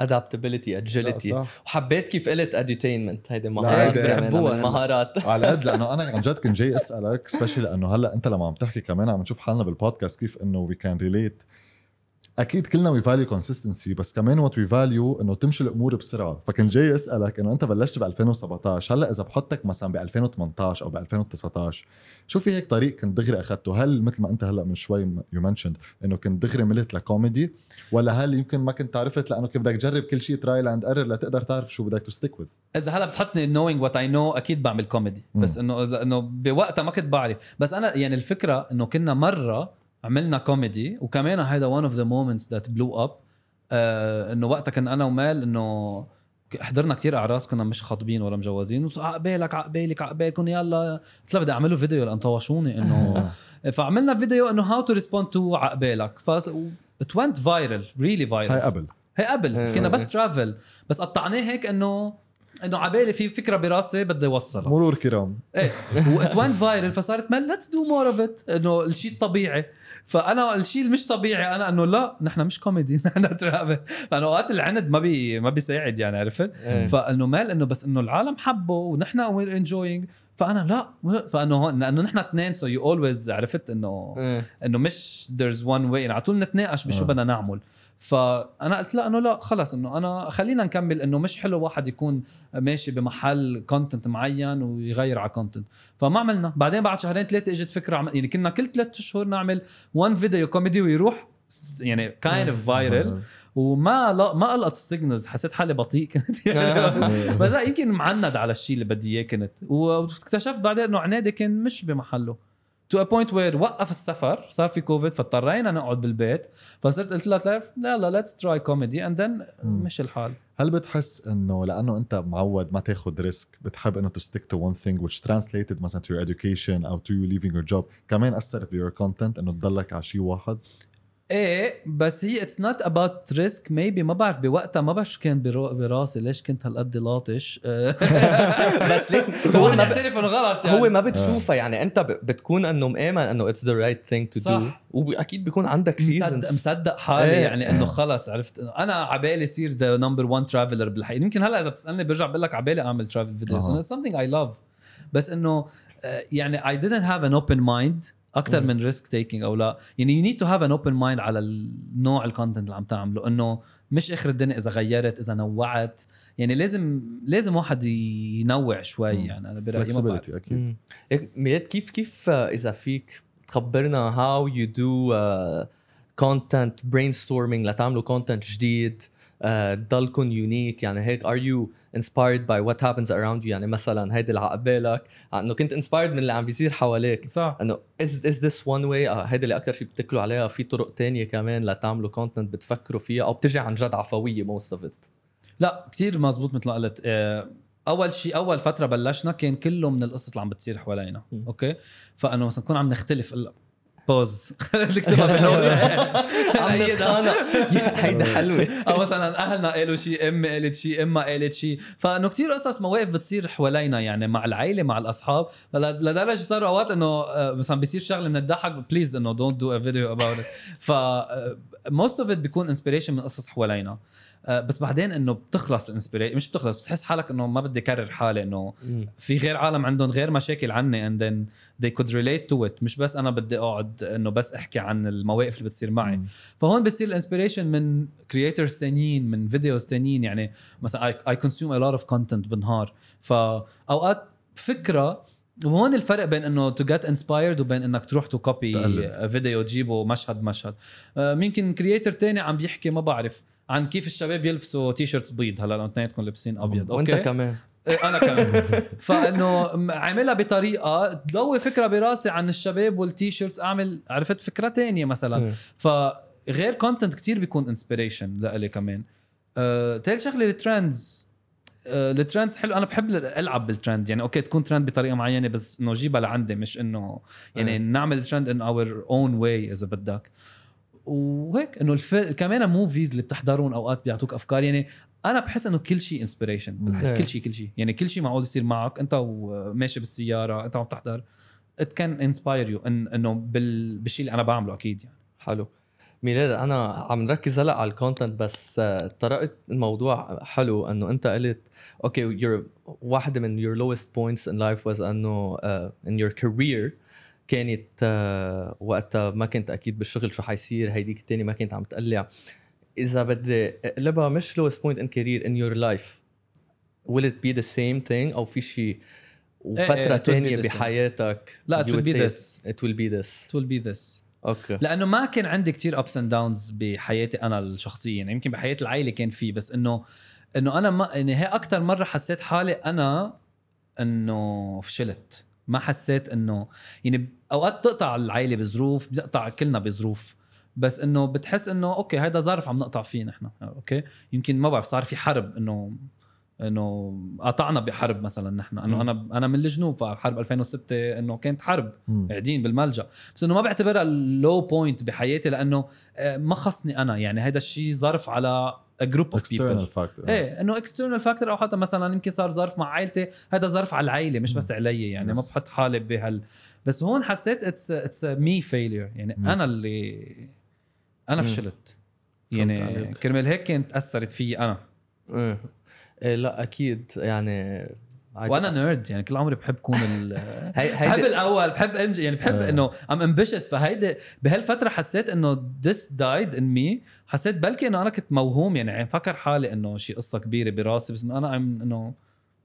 adaptability لا، agility صح. وحبيت كيف قلت edutainment هيدي مهارات بحبوها. المهارات. على قد لأنه أنا عن جد كنت جاي أسألك specially لأنه هلأ أنت لما عم تحكي كمان عم نشوف حالنا بالبودكاست كيف إنه we can relate أكيد كلنا we value consistency بس كمان what we value إنه تمشي الأمور بسرعة. فكنت جاي اسالك إنه أنت بلشت ب 2017 هلأ إذا بحطك مثلا ب 2018 أو ب 2019 شو في هيك طريق كنت دغري اخذته هل مثل ما أنت هلأ من شوي you mentioned إنه كنت دغري ملت لكوميدي ولا هل يمكن ما كنت عرفت لأنه كيف بدك تجرب كل شيء trial and error لتقدر تعرف شو بدك to stick with إذا هلأ بتحطني knowing what I know أكيد بعمل كوميدي. بس إنه إنه بوقتها ما كنت بعرف. بس أنا يعني الفكرة إنه كنا مرة عملنا كوميدي. وكمان هيدا one of the moments that blew up. آه إنه وقتها كنا أنا ومال إنه حضرنا كتير أعراس كنا مش خاطبين ولا مجوزين. عقبالك عقبالك عقبالكم يلا. قلت لها بدي أعمل له فيديو لأن طوشوني إنه فعملنا فيديو إنه how to respond to عقبالك. ف it went viral really viral. هاي قبل. هي قبل. كنا بس travel بس قطعناه هيك إنه إنه عبالي في فكرة براسي بدي أوصلها. مرور كرام. إيه و it went viral فصارت مال let's do more of it إنه الشيء الطبيعي. فأنا الشيء اللي مش طبيعي أنا إنه لا نحن مش كوميدي نحن travel فانه أوقات العند ما بي ما بيساعد يعني عرفت؟ إيه. فإنه مال إنه بس إنه العالم حبوا ونحن we're enjoying فأنا لا فإنه هون لأنه نحن اثنين so you always عرفت؟ إنه إيه. إنه مش there's one way. يعني على طول نتناقش بشو آه. بدنا نعمل. فأنا قلت لا إنه لا خلص إنه أنا خلينا نكمل إنه مش حلو واحد يكون ماشي بمحل content معين ويغير على content فما عملنا. بعدين بعد شهرين ثلاثة إجت فكرة عم... يعني كنا كل ثلاث اشهر نعمل one فيديو كوميدي ويروح يعني kind of viral وما لا ما القط ال signals حسيت حالي بطيء كنت. يعني بس يمكن معند على الشيء اللي بدي إياه كنت. واكتشفت بعدين إنه عنادي كان مش بمحله. to a point where وقف السفر صار في كوفيد فاضطرينا نقعد بالبيت. فصرت قلت لها تعرف لا لا let's try comedy and then. مش الحال. هل بتحس إنه لأنه أنت معود ما تاخذ risk بتحب إنه to stick to one thing which translated مثلا to your education أو to you leaving your job كمان أثرت ب your content إنه تضلك على شيء واحد؟ إيه بس هي it's not about risk maybe ما بعرف بوقتها ما بعرف شو كان برو- براسي. ليش كنت هالقد لاطش؟ بس ليك هو إنه غلط يعني. هو ما بتشوفها يعني. أنت بتكون إنه مآمن إنه it's the right thing to do صح. وأكيد بيكون عندك reasons مصدق حالي إيه. يعني إنه خلص عرفت؟ إنه أنا عبالي صير the number 1 traveler بالحقيقة. يمكن هلأ إذا بتسألني برجع بقول لك عبالي أعمل travel videos. it's something I love بس إنه آه، يعني I didn't have an open mind. أكثر. من risk taking أو لا يعني you need to have an open mind على النوع ال content اللي عم تعمله إنه مش آخر الدنيا إذا غيرت إذا نوعت يعني لازم لازم واحد ينوع شوي مم. يعني أنا برأيي ما أكيد. هيك ميلاد كيف كيف آه، إذا فيك تخبرنا how you do content brainstorming لتعملوا content جديد تضلكم unique يعني هيك are you inspired by what happens around you يعني مثلا هيدي اللي عقبالك إنه كنت inspired من اللي عم بيصير حواليك. صح. إنه is this one way آه، هيدي اللي أكثر شيء بتكلوا عليها. في طرق تانية كمان لتعملوا كونتنت بتفكروا فيها أو بتجي عن جد عفوية most of it. لا كتير مزبوط مثل ما قلت. آه، أول شيء أول فترة بلشنا كان كله من القصص اللي عم بتصير حوالينا. أوكي؟ فإنه مثلا نكون عم نختلف أنا وز. نكتبها عم نتخانق. هيدا حلوة. أو مثلا أهلنا قالوا شيء امي قالت شيء أمها قالت شيء فإنه كتير قصص مواقف بتصير حوالينا يعني مع العائله مع الأصحاب. لدرجة صاروا أوقات إنه آه، مثلا بيصير شغلة بنضحك بليز إنه don't do a video about it ف most of it بيكون inspiration من قصص حوالينا. آه، بس بعدين إنه بتخلص ال inspiration مش بتخلص بتحس حالك إنه ما بدي أكرر حالي إنه في غير عالم عندهم غير مشاكل عني and then they could relate to it. مش بس أنا بدي أقعد إنه بس أحكي عن المواقف اللي بتصير معي. فهون بتصير ال inspiration من creators تانيين من videos تانيين. يعني مثلا I consume a lot of content بالنهار. فأوقات فكرة وهون الفرق بين إنه to get inspired وبين إنك تروح to copy. فيديو تجيبه مشهد مشهد. آه، يمكن creator تاني عم بيحكي ما بعرف. عن كيف الشباب يلبسوا t-shirts بيض. هلا لو اثنيناتكم لابسين أبيض. وأنت أوكي؟ كمان. إيه، أنا كمان. فإنه عاملها بطريقة تضوي فكرة براسي عن الشباب وال t-shirts أعمل عرفت؟ فكرة تانية مثلا. فغير content كتير بيكون inspiration لإلي كمان. أه تالي شغلة ال trends أه ال trends حلو. أنا بحب ألعب بالترند يعني أوكي تكون ترند بطريقة معينة بس انه جيبها لعندي مش إنه يعني إيه. نعمل trend in our own way إذا بدك. وهيك إنه الف... كمان movies اللي بتحضرون أوقات بيعطوك أفكار. يعني أنا بحس إنه كل شيء inspiration إيه. كل شيء كل شيء. يعني كل شيء معقول يصير معك. أنت وماشي بالسيارة أنت عم تحضر. Can inspire you إن إنه بال... بالشيء اللي أنا بعمله أكيد يعني. حلو. ميلاد أنا عم نركز هلأ على ال content بس آه، طرقت الموضوع حلو إنه أنت قلت أوكي your واحدة من your lowest points in life was إنه uh, in your career. كانت uh, وقتها ما كنت أكيد بالشغل شو حيصير هيديك التاني ما كنت عم تقلع. إذا بدي أقلبها مش lowest point in career in your life. Will it be the same thing أو في شيء وفترة same. بحياتك لا, it will be this. it will be this. It will be this. أوكي لأنه ما كان عندي كتير ups and downs بحياتي أنا الشخصيه يعني يمكن بحياة العائلة كان في بس إنه إنه أنا ما يعني هي أكثر مرة حسيت حالي أنا إنه فشلت. ما حسيت إنه يعني أوقات تقطع العائله بظروف بنقطع كلنا بظروف بس إنه بتحس إنه أوكي هيدا ظرف عم نقطع فيه نحن أوكي؟ يمكن ما بعرف صار في حرب إنه إنه قطعنا بحرب مثلا نحن إنه. أنا أنا من الجنوب فحرب 2006 إنه كانت حرب. قاعدين بالملجأ بس إنه ما بعتبرها ال low point بحياتي لأنه آه، ما خصني أنا يعني هذا الشيء ظرف على group of people إيه إنه external factor أو حتى مثلا يمكن صار ظرف مع عائلتي هذا ظرف على العائلة مش بس علي يعني ما. بحط حالي بهال بس هون حسيت it's it's my failure يعني مم. أنا اللي أنا. فشلت يعني. كرمال هيك كانت أثرت فيي أنا إيه إيه لا أكيد يعني وأنا nerd يعني كل عمري بحب كون ال بحب الأول بحب انجي يعني بحب آه. إنه I'm ambitious فهيدي بهالفترة حسيت إنه this died in me. حسيت بلكي إنه أنا كنت موهوم يعني فكر حالي إنه شيء قصة كبيرة براسي بس إنه أنا انه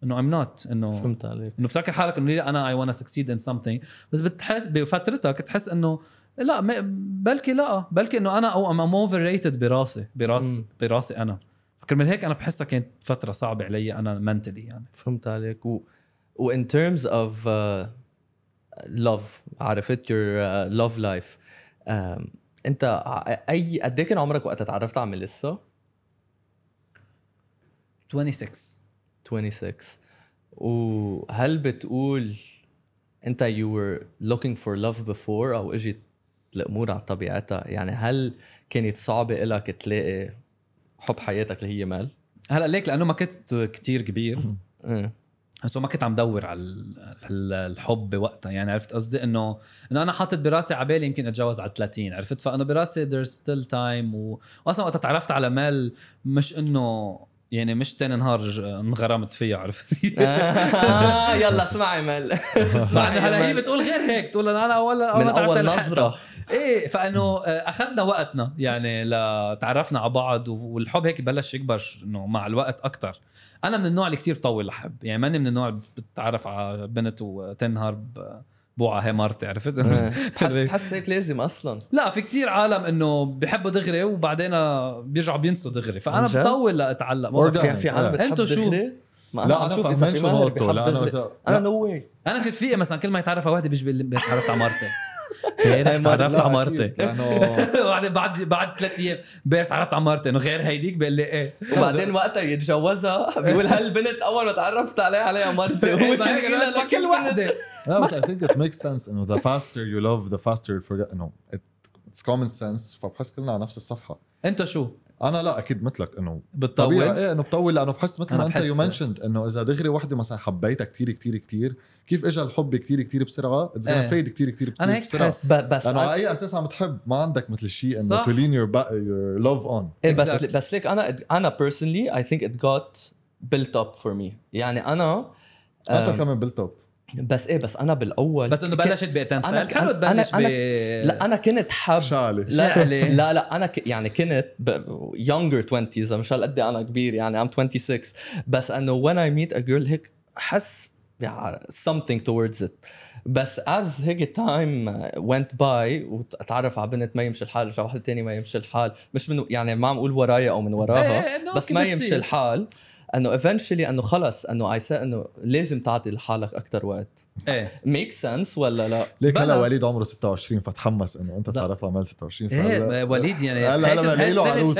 إنه I'm not إنه فهمت عليك. إنه بتفكر حالك إنه أنا I wanna succeed in something. بس بتحس بفترتك تحس إنه لا بلكي لا بلكي إنه أنا أو I'm overrated براسي براس. براسي أنا. كرمال هيك أنا بحسها كانت فترة صعبة علي أنا منتلي يعني. فهمت عليك. و و in terms of uh, love عرفت uh, love life um, أنت أي قد إيه كان عمرك وقت تعرفت على ميليسا؟ 26 26 وهل بتقول أنت you were looking for love before أو إجت الأمور على طبيعتها؟ يعني هل كانت صعبة لك تلاقي حب حياتك اللي هي مال؟ هلا ليك لأنه ما كنت كتير كبير. إيه. بس ما كنت عم دور على ال- ال- الحب بوقتها. يعني عرفت قصدي إنه إنه أنا حاطط براسي على بالي يمكن أتجوز على 30 عرفت؟ فأنا براسي there's still time و... واصلا وقت تعرفت على مال مش إنه يعني مش تاني نهار انغرمت فيها عرفت؟ آه يلا اسمعي مال مع انه هلا هي بتقول غير هيك بتقول أنا ولا من أول. نظرة. إيه فإنه آه، أخذنا وقتنا يعني لتعرفنا على بعض والحب هيك بلش يكبر إنه مع الوقت أكثر أنا من النوع اللي كتير طول لحب يعني ماني من النوع اللي بتتعرف على بنت وتنهار ب- بوعة هي مرتي عرفت؟ بحس بحس هيك. لازم أصلا. لا في كتير عالم إنه بحبوا دغري وبعدين بيرجعوا بينسوا دغري فأنا؟ بطول لأتعلق. في في عالم آه. بتحب انتو شو؟ ما لا أنا في شو نقطه. اذا أنا لا، نو واي أنا في رفيقه مثلا كل ما يتعرف على وحده بيجي بيقول لي تعرفت على مرتي هيك تعرفت لا، على مرتي لأنه بعد بعد بعد ثلاث أيام بير تعرفت على مرتي إنه غير هيديك بيقول لي إيه. وبعدين وقتها يتجوزها بيقول هالبنت أول ما تعرفت عليها عليها مرتي إيه، هو كل وحده لا بس I think it makes sense إنه the faster you love the faster you forget. إنه it- it's common sense. فبحس كلنا على نفس الصفحة. أنت شو؟ أنا لا أكيد مثلك. إنه بتطول؟ إيه إنه بطول لأنه بحس مثل ما أنت you mentioned إنه إذا دغري وحدة مثلا حبيتها كتير كتير كتير كيف اجى الحب كتير كتير بسرعة؟ it's gonna fade كتير كتير أنا هيك بحس. بس لأنه على أي أساس عم تحب ما عندك مثل الشيء إنه your, ba- your love on. إيه بس. بس ليك أنا أنا personally I think it got built up for me. يعني أنا أنت أم، كمان بالتوب بس إيه بس أنا بالأول بس إنه كنت- بلشت أنا- حلو أنا- تبلش أنا- ب لا أنا كنت حب شعلي لا. لا لا أنا ك... يعني كنت ب... younger 20s مش هالقد أنا كبير يعني I'm 26 بس إنه when I meet a girl هيك حس yeah, something towards it. بس as هيك time went by وتعرف على بنت ما يمشي الحال رجع واحد تاني ما يمشي الحال. مش من يعني ما عم أقول ورايا أو من وراها إيه، بس ما. يمشي الحال. انه eventually انه خلص انه said انه لازم تعطي لحالك أكثر وقت إيه make sense ولا لا؟ ليك هلا. وليد عمره 26 فتحمس إنه أنت. تعرفت عمل 26 إيه وليد يعني هلا- هلا له عروس.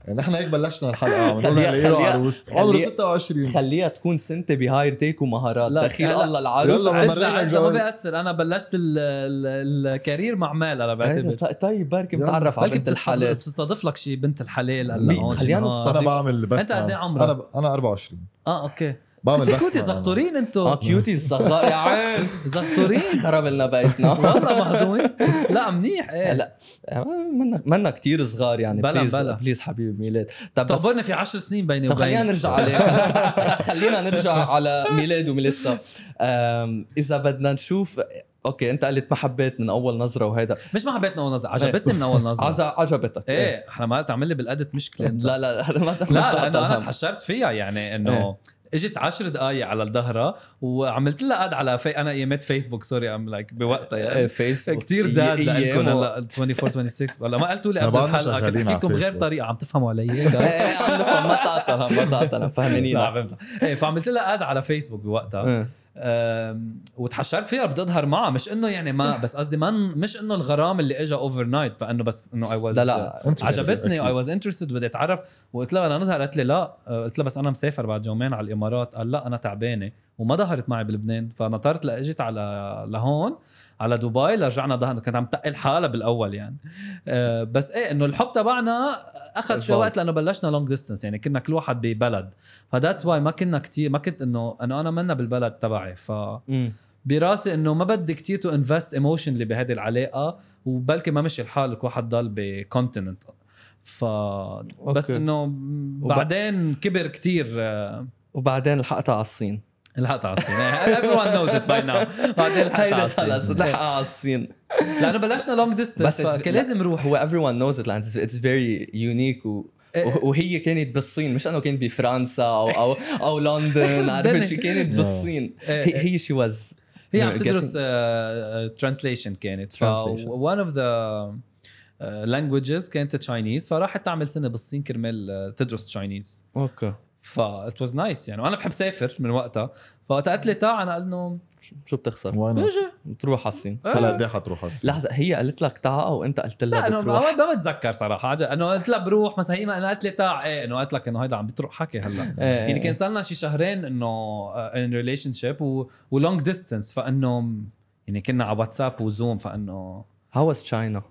انت يعني نحن هيك بلشنا الحلقة عم نقول له خليها- عروس. عمره 26 خليها تكون سنتي بهاير تيك ومهارات. لا، دخيل الله العروس. يلا عز بنرجع عز ما. بيأثر أنا بلشت ال- ال- الكارير مع مال أنا هيدا بعتبر طيب بركي يلا. متعرف على بنت الحلال. بتستضيف لك شي بنت الحلال هلا خلينا. نستضيف- أنا بعمل بس أنت قد إيه عمرك؟ أنا أنا 24 آه أوكي. بعمل بس كنتي زغطورين انتو آه كيوتي الصغار يا عين. زغطورين. خرب لنا بيتنا. والله مهضومين. لا منيح إيه. لا منا منا كتير صغار يعني. بلا- بليز بلا. بليز حبيبي ميلاد. طب طبرنا في عشر سنين بيني طب وبين خلينا نرجع عليه خلينا نرجع على ميلاد وميليسا. إذا بدنا نشوف أوكي أنت قلت ما حبيت من أول نظرة وهيدا. مش ما حبيت من أول نظرة عجبتني من أول نظرة. عز- عجبتك. إيه إحنا ما تعمل لي بالأدت مشكلة. لا لا هذا ما لا لأنه أنا تحشرت فيها يعني إنه اجت عشر دقائق على الظهرة وعملت لها اد على في أنا ايامات فيسبوك سوري ام لايك بوقتها إيه يعني فيسبوك كثير داد لكم هلا 24 26 ولا ما قلتوا لي قبل الحلقة كنت احكي لكم فيسبوك. طريقه عم تفهموا علي إيه إيه، ما تعطلها ما تعطلها إيه فعملت لها add على فيسبوك بوقتها وتحشرت فيها بدي اظهر معها. مش إنه يعني ما بس قصدي ما مش إنه الغرام اللي اجى overnight فإنه بس إنه I was لا لا Interesting. عجبتني اي. was interested بدي أتعرف. وقلت لها نظهر قالت لي لا. آه، قلت لها بس أنا مسافر بعد يومين على الإمارات. قال لا أنا تعبانة وما ظهرت معي بلبنان فنطرت لإجت على لهون. على دبي لرجعنا ظهر كانت عم تقل حالها بالأول يعني آه، بس إيه إنه الحب تبعنا أخذ شوي. وقت لأنه بلشنا long distance يعني كنا كل واحد ببلد ف that's why ما كنا كتير ما كنت إنه إنه أنا منا بالبلد تبعي ف. براسي إنه ما بدي كتير to invest emotionally بهذه العلاقة وبلكي ما مشي الحال كل واحد ضل ب continent ف بس. إنه بعدين كبر كتير آه، وبعدين لحقتها على الصين الحقت على الصين everyone knows it by now. بعدين هيدا خلص لحقها على الصين لأنه بلشنا long distance بس فكان لازم نروح. هو everyone knows it it's- it's very unique و إيه. وهي كانت بالصين. مش إنه كانت بفرنسا أو أو أو لندن عرفت شي؟ كانت بالصين. إيه. هي هي شي was هي عم تدرس translation كانت. ف Translation. one of the uh, languages كانت Chinese فراحت تعمل سنة بالصين كرمال آه، تدرس Chinese okay. ف it was nice يعني وأنا بحب سافر من وقتها فوقتها قالت لي تعا أنا قال إنه شو بتخسر؟ وأنا بيجي تروح على الصين هلا قد إيه حتروح هسه لحظة هي قالت لك تعا أو أنت قلت لها لا انه بتروح؟ ما ما بتذكر صراحة. انه قلت لها بروح مثلا هي ما أنا قالت لي تعا إيه إنه قالت لك إنه هيدا عم بتروح حكي هلا إيه. يعني كان صار لنا شي شهرين إنه in relationship و long distance فإنه يعني كنا على واتساب وزوم فإنه How was China؟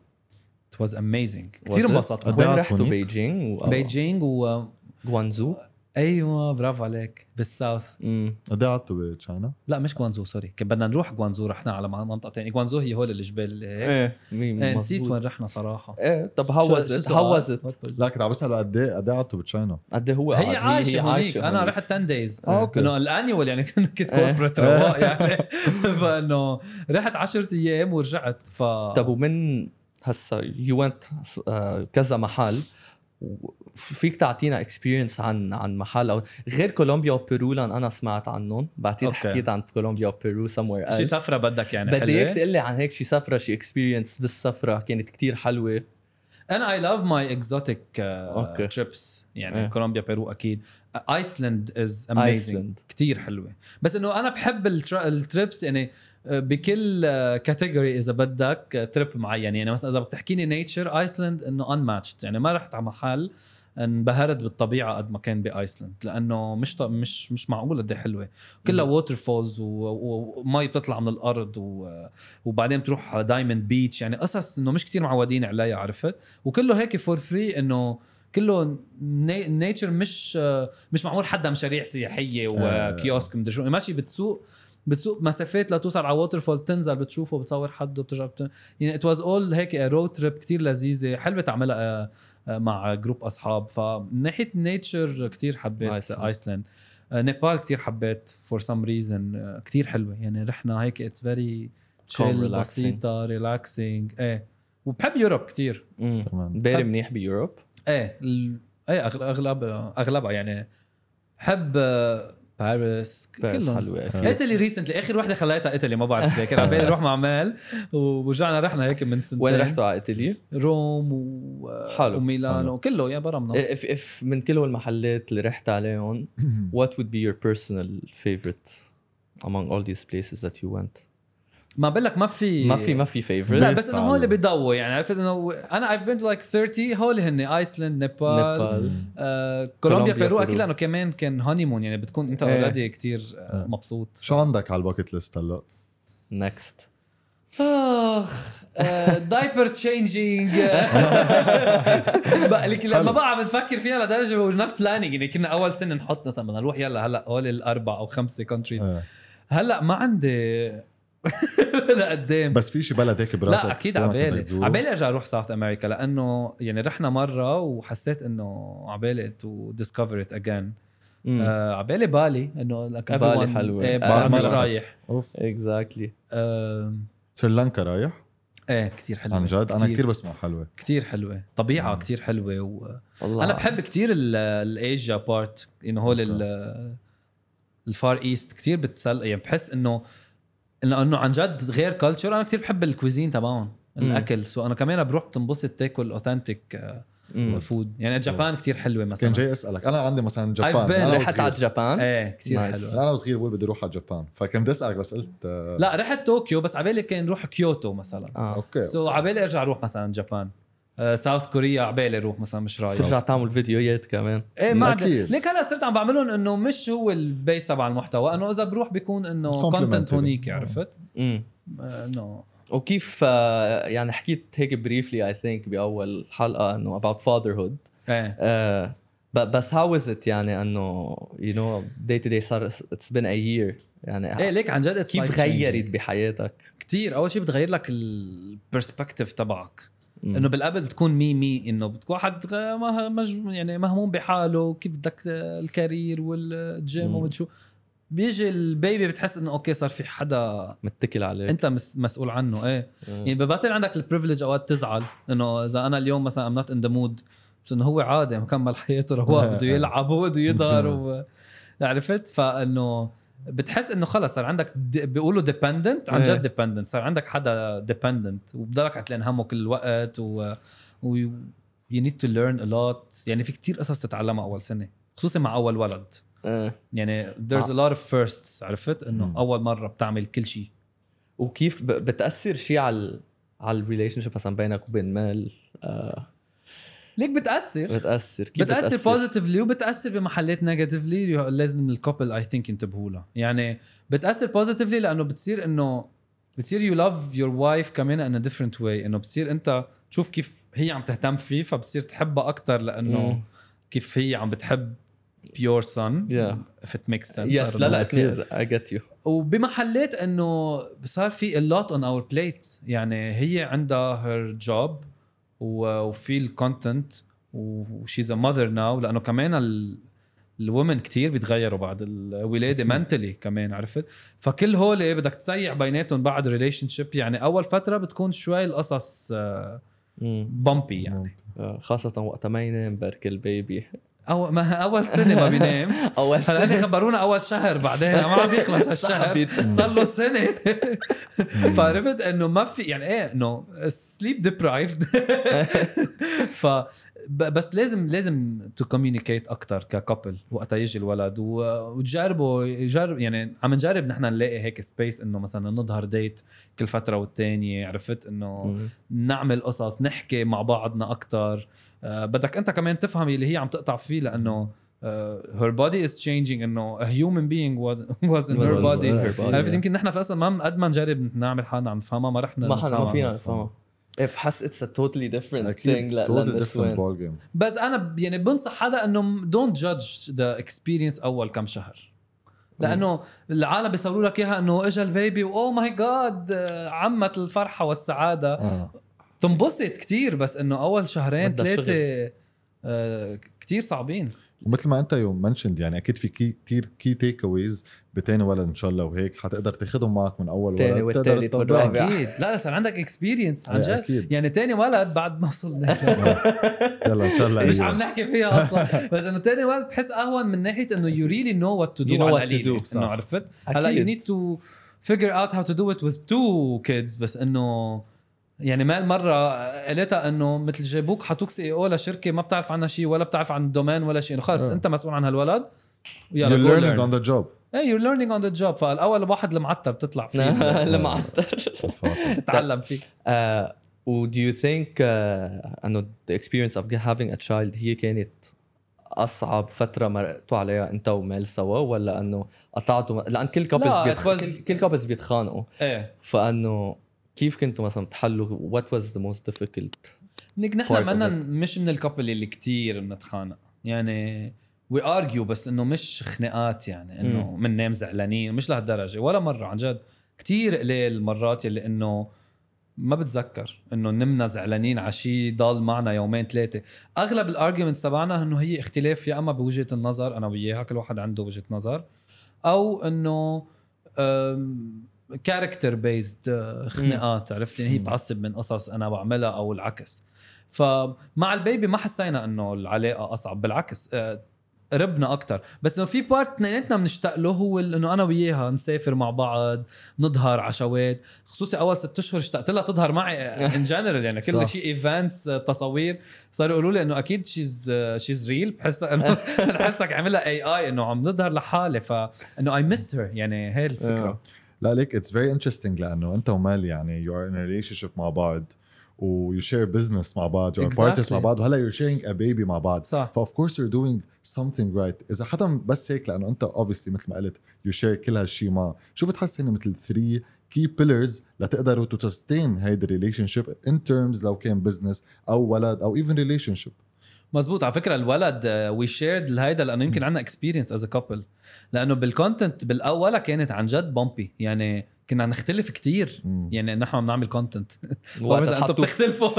it was amazing Was كثير إيه وين رحتوا؟ بيجينج؟ بيجينج و غوانزو؟ أيوه برافو عليك. بالساوث. امم قد إيه قعدتوا ب China؟ لا مش جوانزو sorry. كان بدنا نروح جوانزو رحنا على منطقة ثانية جوانزو هي هول الجبال اللي هيك. إيه مين إيه، نسيت. وين رحنا صراحة. إيه طب؟ What was- لا كنت عم بسال قد إيه قد إيه قعدتوا ب China؟ قد إيه هو هي؟ عايشه هونيك أنا رحت 10 days آه okay. إنه ال annual يعني كنت إيه. corporate رواق يعني. فإنه رحت 10 أيام ورجعت ف طب ومن هسا you went كذا محل. فيك تعطينا experience عن عن محل أو غير كولومبيا وبيرو لأن أنا سمعت عنهم. بعتقد. حكيت عن كولومبيا وبيرو else شي سفرة بدك يعني بدي إياك تقول لي عن هيك شي سفرة شي experience بالسفرة كانت كتير حلوة. أنا I love my exotic. trips يعني إيه. كولومبيا بيرو أكيد. Iceland is amazing كتير حلوة. بس إنه أنا بحب ال tr- ال trips يعني بكل category إذا بدك trip معين. يعني مثلا إذا بدك تحكيني nature ايسلند إنه unmatched يعني ما رحت على محل انبهرت بالطبيعة قد ما كان بايسلند لأنه مش ط- مش مش معقول قد إيه حلوة. كلها waterfalls ومي بتطلع من الأرض و... وبعدين بتروح على Diamond Beach يعني قصص إنه مش كتير معودين عليها عرفت؟ وكله هيك for free إنه كله nature مش مش معمول حدا مشاريع سياحية و kiosk مدري شو ماشي بتسوق بتسوق مسافات لتوصل على waterfall بتنزل بتشوفه بتصور حد وبترجع بت... يعني it was all هيك road trip كتير لذيذة حلوة تعملها آه، آه، مع group أصحاب. فمن ناحية nature كتير حبيت أيسلند. ايسلند نيبال كتير حبيت for some reason كتير حلوة. يعني رحنا هيك it's very chill relaxing. بسيطة relaxing إيه. وبحب Europe كتير. كمان. باري منيح ب Europe؟ إيه. إيه أغل- اغلب أغلبها يعني. بحب آه، باريس باريس كلهم. حلوة. أكيد Italy recently آخر وحدة خليتها إيطالي ما بعرف ليه. كان على بالي نروح مع مال ورجعنا رحنا هيك من سنتين. وين رحتوا على إيطاليا؟ Rome و... حلو. وميلانو. كله يا برمنا. if, if من كل المحلات اللي رحت عليهم what would be your personal favorite among all these places that you went? ما بقول لك ما في ما في ما في favorite. لا بس إنه على- هو اللي بضوي يعني عرفت إنه أنا I've been to like 30 هول هن ايسلند نيبال نيبال آه، كولومبيا كولومبيا، بيرو أكيد. لأنه كمان كان honeymoon يعني بتكون أنت إيه. already كثير مبسوط. شو عندك على ال bucket list هلأ؟ next. آخ diaper changing لما بقى عم نفكر فيها لدرجة we're not planning يعني كنا أول سنة نحط مثلا بدنا نروح يلا هلأ هول الأربع أو خمسة countries آه. هلأ ما عندي لقدام بس في شي بلد هيك براسك لا أكيد عبالي؟ عبالي ارجع أروح South America لأنه يعني رحنا مرة وحسيت إنه عبالي to discover it again. عبالي بالي إنه لك بالي حلوة. إيه بس مش. رايح. أوف. آم، سريلانكا رايح؟ إيه كثير حلوة. عن جد؟ أنا كثير بسمع حلوة. كثير حلوة. طبيعة مم. كثير حلوة و... والله. أنا بحب كثير ال Asia part انه هول ال- ال Far East كثير بتسل يعني بحس إنه إنه إنه عن جد غير culture أنا كثير بحب ال cuisine تبعهم. الأكل. so أنا كمان بروح بتنبسط تاكل authentic Mm. food يعني جابان كثير حلوة كان مثلا جاي أسألك أنا عندي مثلا جابان. أنا رحت على جابان إيه كثير Nice. حلوة. أنا وصغير بقول بدي أروح على جابان فكان بدي أسألك بس قلت آه، لا رحت طوكيو بس عبالي كان روح كيوتو مثلا. آه. أوكي so عبالي أرجع أروح مثلا جابان آه، South Korea عبالي أروح مثلا مش رايح ترجع تعمل فيديوهات كمان إيه ما. ليك هلا صرت عم بعملهم إنه مش هو ال base تبع المحتوى إنه إذا بروح بيكون إنه content. هونيك عرفت؟ امم انه وكيف آه، يعني حكيت هيك briefly I think بأول حلقة إنه about fatherhood إيه آه، بس how is it يعني إنه you know day to day صار it's been a year يعني إيه ليك عن جد كيف غيرت. بحياتك؟ كتير أول شيء بتغير لك ال perspective تبعك. إنه بالقبل بتكون me me إنه بتكون واحد مج يعني مهموم بحاله كيف بدك ال career وال gym. ومن شو. بيجي ال baby بتحس إنه أوكي صار في حدا متكل عليك. أنت مس مسؤول عنه إيه. مم. يعني ببطل عندك ال privilege أوقات تزعل إنه إذا أنا اليوم مثلا I'm not in the mood بس إنه هو عادي مكمل حياته رواق بده يلعب وبده يظهر و... عرفت؟ فإنه بتحس إنه خلص صار عندك. بيقولوا dependent عن إيه. جد dependent صار عندك حدا dependent وبضلك عتلان همه كل الوقت و, و... you need to learn a lot يعني في كتير قصص تتعلمها أول سنة خصوصا مع أول ولد آه. يعني there's a lot of firsts عرفت إنه مم. أول مرة بتعمل كل شيء وكيف بتأثر شيء على على ال relationship مثلا بينك وبين مال آه ليك بتأثر. بتأثر. كيف بتأثر positively وبتأثر بمحلات negatively لازم ال couple I think ينتبهوا لها يعني بتأثر positively لأنه بتصير إنه بتصير you love your wife كمان in different way إنه بتصير أنت تشوف كيف هي عم تهتم فيه فبتصير تحبها أكثر لأنه. كيف هي عم بتحب son. Yeah. if it makes sense. yes لا. لا أكيد. I get you وبمحلات إنه صار في a lot on our plate يعني هي عندها her job. و- وفي ال content و she's a mother now لأنه كمان ال ال women كتير بيتغيروا بعد الولادة mentally كمان عرفت؟ فكل هول بدك تسيع بيناتهم بعد relationship يعني أول فترة بتكون شوي القصص bumpy يعني. آه، خاصة وقت ما ينام برك ال baby. أول ما أول سنه ما بينام. أول هلا هن خبرونا أول شهر بعدين ما عم يخلص هالشهر. صار له سنة. فعرفت إنه ما في يعني إيه إنه sleep deprived ف بس لازم لازم to communicate أكثر ك couple وقتها يجي الولد وتجربوا يجرب يعني عم نجرب نحن نلاقي هيك space إنه مثلا نظهر date كل فترة والتانية عرفت إنه مم. نعمل قصص نحكي مع بعضنا أكثر بدك أنت كمان تفهم اللي هي عم تقطع فيه لأنه uh, her body is changing إنه a human being was, was in her Was body. in her body, عرفت yeah. يمكن نحن في أصلا ما قد ما نجرب نعمل حالنا عم نفهمها ما رحنا ما حنا ما. فينا نفهمها. إيه، بحس it's a totally different thing totally different ball game بس أنا يعني بنصح حدا إنه don't judge the experience أول كم شهر. لأنه العالم بيصوروا لك إياها إنه اجى ال baby wow my God عمت الفرحة والسعادة. آه. تنبسط كتير بس إنه أول شهرين ثلاثة آه كتير صعبين ومثل ما أنت يوم mentioned يعني أكيد في key كثير key takeaways بتاني ولد إن شاء الله وهيك حتقدر تاخذهم معك من أول تاني ولد تطبقهم. والرابع. أكيد لا صار عندك experience عن إيه، جد يعني تاني ولد بعد ما وصلنا يلا إن شاء الله مش أيوة. عم نحكي فيها أصلا بس إنه تاني ولد بحس أهون من ناحية إنه you really know what to You do know على what to القليلة. do. صح. انه عرفت هلأ you need to figure out how to do it with two kids بس إنه يعني ما المرة قلتها إنه مثل جابوك حطوك CEO لشركة ما بتعرف عنها شيء ولا بتعرف عن ال domain ولا شيء إنه خلص آه. أنت مسؤول عن هالولد. You're ويلا go learning learn. on the job. إيه you're learning on the job. فالأول واحد المعتر تطلع فيه. المعتر تتعلم فيه. Uh, و do you think uh, إنه the experience of having a child هي كانت أصعب فترة مرقتوا عليها أنت ومال سوا؟ ولا إنه قطعتوا؟ لأن كل couples بيتخ... كل couples بيتخانقوا. إيه. فإنه كيف كنتوا مثلا تحلوا what was the most difficult نك Part نحن منا. مش من ال couple اللي كتير بنتخانق. يعني we argue بس إنه مش خناقات يعني إنه من نام زعلانين مش لهالدرجة. ولا مرة عن جد. كتير قليل المرات اللي إنه ما بتذكر إنه نمنا زعلانين على شيء ضل معنا يومين ثلاثة. أغلب ال arguments تبعنا إنه هي اختلاف يا أما بوجهة النظر أنا وياها كل واحد عنده وجهة نظر أو إنه character بيزد خناقات عرفت هي. بتعصب من قصص أنا بعملها أو العكس. فمع ال baby ما حسينا إنه العلاقة أصعب بالعكس آه، قربنا أكثر بس إنه في part اثنيناتنا بنشتاق له هو إنه أنا وياها نسافر مع بعض نظهر عشوات خصوصي أول ست أشهر اشتقت لها تظهر معي in general يعني. كل. شيء events تصاوير. صاروا يقولوا لي إنه أكيد she's she's real بحس إنه بحسك عاملها AI إنه عم نظهر لحالي. فانه I missed her يعني هي الفكرة. لا ليك it's very interesting لأنه أنت ومال يعني you are in relationship مع بعض و you share business مع بعض you are. partners مع بعض وهلا you sharing a baby مع بعض. صح. ف of course you doing something right. إذا حدا بس هيك لأنه أنت obviously مثل ما قلت you share كل هالشيء معه. شو بتحس هن مثل 3 key pillars لتقدروا to sustain هيدي ال relationship in terms لو كان business أو ولد أو even relationship مزبوط على فكرة الولد we shared هيدا لأنه يمكن عندنا experience as couple لأنه بال content بالأول كانت عن جد bumpy يعني كنا نختلف كتير. مم. يعني نحن عم نعمل content وقت أنتم بتختلفوا.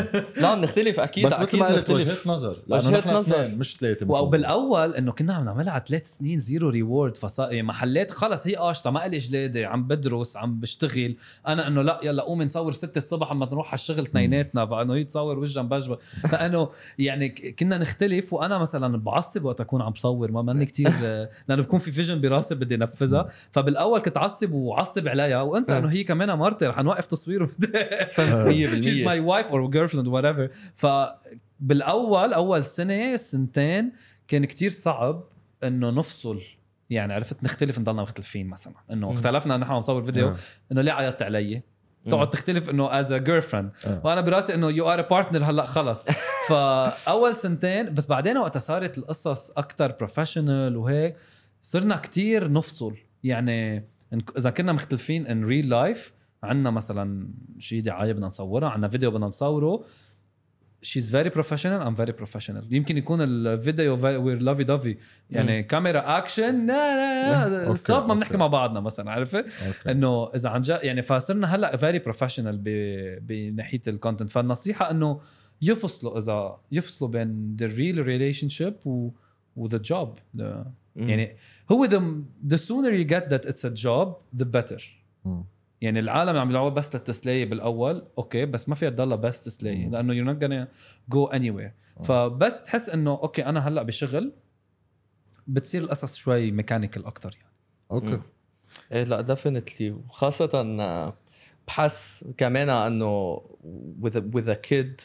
لا بنختلف أكيد بس مثل أكيد ما قلت. وجهه نظر. لأنه نحن. اثنين مش ثلاثة وبالأول إنه كنا عم نعملها على ثلاث سنين zero reward فصار يعني محلات خلص هي قاشطه ما لي جلادة عم بدرس عم بشتغل. أنا إنه لا يلا قومي نصور ستة الصبح اما نروح على الشغل اثنيناتنا. فإنه هي تصور وجها بجبه فإنه يعني ك- كنا نختلف. وأنا مثلا بعصب وقت أكون عم بصور ما ماني كتير لأنه بكون في vision براسي بدي أنفذها. فبالأول كنت اعصب وعصب عليها وانسى أه. إنه هي كمان مرتي رح نوقف تصوير فهمت 100% she's my wife or girlfriend whatever فبالاول أول سنة سنتين كان كتير صعب إنه نفصل. يعني عرفت نختلف نضلنا مختلفين مثلا. إنه. اختلفنا نحن عم نصور فيديو إنه ليه عيطت علي؟ تقعد تختلف إنه as a girlfriend آه. وأنا براسي إنه you are partner هلأ خلص. فاول سنتين بس بعدين وقتها صارت القصص أكثر professional وهيك صرنا كتير نفصل. يعني إذا كنا مختلفين in real life عندنا مثلا شيء دعاية بدنا نصورها عندنا فيديو بدنا نصوره. she's very professional I'm very professional يمكن يكون الفيديو we're lovey dovey يعني كاميرا اكشن لا لا stop ما بنحكي. مع بعضنا مثلا عرفت إنه إذا عن جد يعني فصرنا هلأ very professional بناحية ال content فالنصيحة إنه يفصلوا إذا يفصلوا بين the real relationship و و the job the, يعني هو the, the sooner you get that it's a job the better. مم. يعني العالم عم يلعبوا بس للتسلية بالأول okay بس ما فيها تضلها بس تسلية مم. لأنه you're not gonna go anywhere. فبس تحس إنه okay أنا هلأ بشغل بتصير القصص شوي mechanical أكثر يعني. okay. إيه لا definitely وخاصة آه، بحس كمان إنه with a, with a kid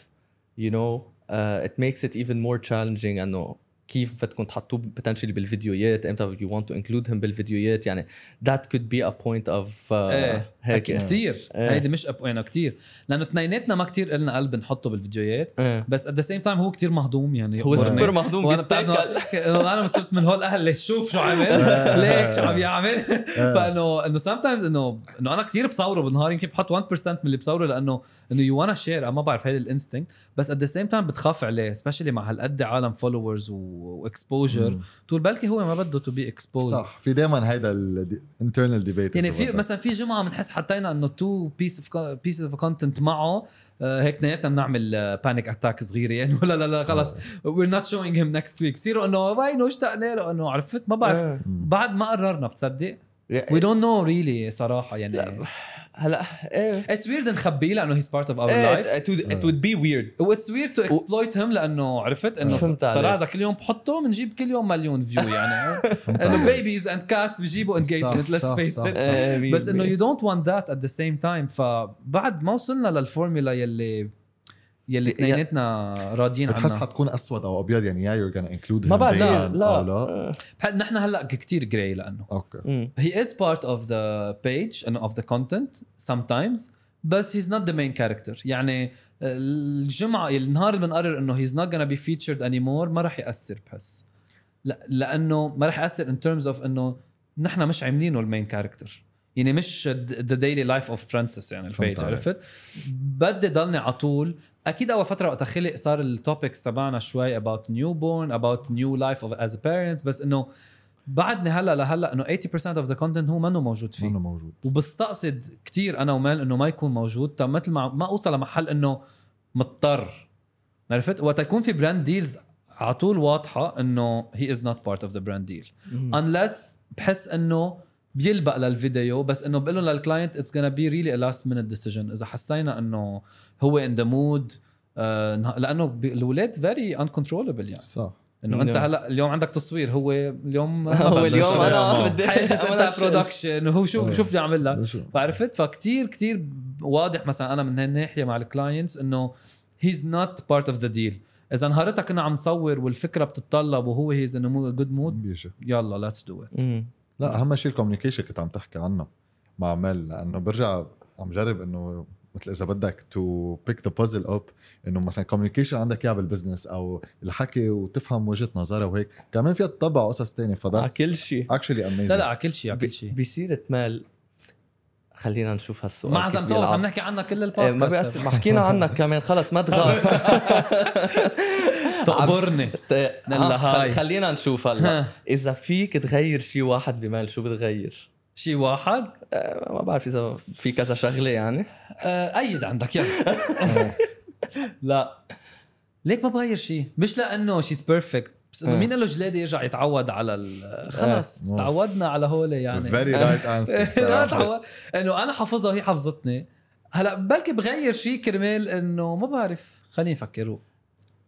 you know uh, it makes it even more challenging إنه كيف بدكم تحطوه potentially بالفيديوهات إمتى you want to include him بالفيديوهات يعني that could be a point of uh, إيه هيك كثير إيه. هيدي مش أب... يعني كثير لأنه اثنيناتنا ما كثير لنا قلب نحطه بالفيديوهات إيه. بس at the same time هو كثير مهضوم يعني. هو يقبرني. سوبر مهضوم وأنا أنا صرت من هول ليش شوف شو عامل. ليك شو عم يعمل. فإنه إنه sometimes إنه إنه أنا كثير بصوره بالنهار يمكن بحط 1% من اللي بصوره لأنه إنه you wanna share ما بعرف هيدا ال instinct بس at the same time بتخاف عليه specially مع هالقد عالم followers و و exposure. تقول بلكي هو ما بده to be exposed صح في دايما هيدا ال internal debate يعني في مثلا في جمعة بنحس حطينا إنه two piece of piece of content معه. آه، هيك اثنيناتنا بنعمل panic attack صغيرة يعني. ولا لا لا خلص. we're not showing him next week بصيروا إنه وينه اشتقنا له إنه عرفت ما بعرف. إيه. بعد ما قررنا بتصدق؟ we don't know really صراحة يعني. لا هلا إيه. it's weird نخبيه لأنه he's part of our life it would, it would be weird. و it's weird to exploit him لأنه عرفت إنه فهمت عليك. صراحة إذا كل يوم بحطه بنجيب كل يوم مليون view يعني. انه babies and cats بيجيبوا engagement let's face it بس إنه you don't want that at the same time فبعد ما وصلنا للفورمولا يلي يلي اثنيناتنا راضيين بتحس عنها. حتكون أسود أو أبيض؟ يعني يا you're gonna include ما بعد- لا، لا أو لا. بحب- نحن هلأ كثير gray لأنه. okay. مم. he is part of the page and of the content sometimes بس he's not the main character. يعني الجمعة النهار اللي بنقرر إنه he's not gonna be featured anymore ما راح يأثر بحس. لا لأنه ما راح يأثر in terms of إنه نحن مش عاملينه ال main character يعني مش the daily life of Francis يعني فهمت ال page. عرفت؟ بدي ضلني على طول. أكيد أول فترة وقت خلق صار ال topics تبعنا شوي about newborn about new life of as a parents بس إنه بعدني هلأ لهلأ إنه 80% of the content هو منه موجود فيه. منه موجود. وبستقصد كتير أنا ومال إنه ما يكون موجود. طب مثل ما ما أوصل لمحل إنه مضطر. عرفت؟ وقت يكون في brand deals على طول واضحة إنه he is not part of the brand deal unless بحس إنه بيلبق للفيديو بس إنه بقول لهم لل client it's gonna be really a last minute decision إذا حسينا إنه هو in the mood لأنه الاولاد very uncontrollable يعني صح إنه أنت. هلأ اليوم عندك تصوير هو اليوم هو اليوم أنا. بدي أنا أنت production وهو شو. شو بدي أعمل لك؟ فعرفت فكتير كتير واضح مثلا أنا من هالناحيه مع ال clients إنه he's not part of the deal إذا نهارتها كنا عم نصور والفكرة بتتطلب وهو he's in good mood يلا let's do it. لا أهم شيء ال communication كنت عم تحكي عنه مع مال لأنه برجع عم جرب إنه مثل إذا بدك to pick the puzzle up إنه مثلا communication عندك اياها بال business أو الحكي وتفهم وجهة نظرها وهيك. كمان فيها تطبع قصص على ف that's كل شيء. actually amazing لا لا على كل شيء على كل شيء. بسيره مال خلينا نشوف هالسؤال ما عزمتوه بس. عم نحكي عنها كل إيه، ما البودكاست. بيأثر. ما حكينا عنك كمان خلص ما تغار. تقبرني. آه، هاي. خلينا نشوف هلا. إذا فيك تغير شيء واحد بمال شو بتغير؟ شيء واحد؟ آه، ما بعرف إذا في كذا شغلة يعني. آه، أيد عندك يلا. لا. ليك ما بغير شيء مش لأنه she's perfect بس إنه آه. مين قال له جلادي يرجع يتعود على ال- خلص. آه. تعودنا على هول يعني. very right answer إنه أنا حافظها وهي حفظتني هلأ بلكي بغير شيء كرمال إنه ما بعرف خليني أفكر.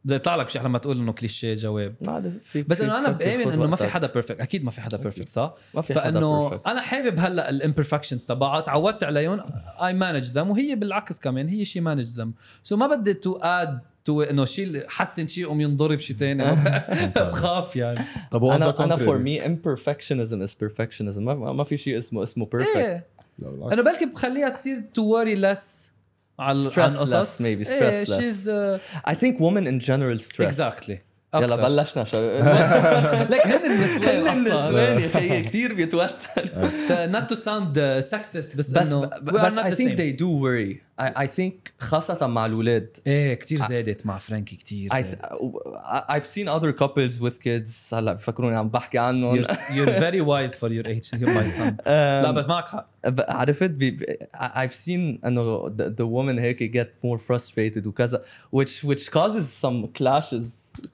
بدي يطلع لك شيء لما تقول إنه كليشيه جواب. فيك بس إنه أنا بآمن إنه ما في. حدا perfect أكيد ما في حدا perfect صح؟ ما في حدا فإنه. أنا حابب هلأ ال imperfections تبعها تعودت عليهم I manage them وهي بالعكس كمان هي she manage them so ما بدي to add to إنه شيء حسن شيء قوم ينضرب شيء ثاني بخاف يعني. طب أنا أنا. for me imperfectionism is perfectionism. ما, ما في شيء اسمه اسمه perfect. لا، بالعكس. أنا بلكي بخليها تصير to worry less على عن stress قصص less maybe ايه stress less شيز I think women in general stress اكزاكتلي يلا بلشنا شو لك هن النسوان كل اصلا النسوان يا خيي كثير بيتوتر not to sound uh, sexist بس بس انه ب- we are بس not I the think same. they do worry I, I think خاصة مع الأولاد ايه كتير زادت مع فرانكي كتير I زادت. th- I've seen other couples with kids هلا بفكروني عم بحكي عنهم you're, you're very wise for your age you're my son لا بس معك حق ب- عرفت بي بي- I- I've seen انه the, the woman هيك get more frustrated وكذا which which causes some clashes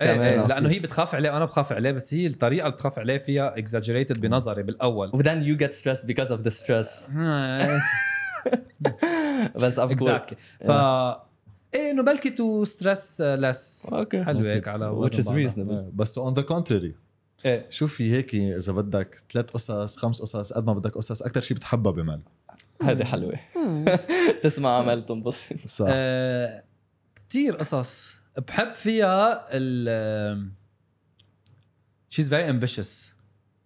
ايه كمان ايه لانه هي بتخاف عليه وانا بخاف عليه بس هي الطريقه اللي بتخاف عليه فيها exaggerated بنظري بالاول و then you get stressed because of the stress بس course اكزاكتلي ف إيه انه بلكي تو ستريس لس أوكي حلو هيك على which is وزن reasonable. إيه، بس اون ذا كونتري إيه. شو في هيك إذا بدك ثلاث قصص خمس قصص قد ما بدك قصص أكثر شيء بتحبها بمال. هذه حلوة. تسمع عمل تنبسط. صح. آه، كتير قصص بحب فيها ال شيز فيري امبيشس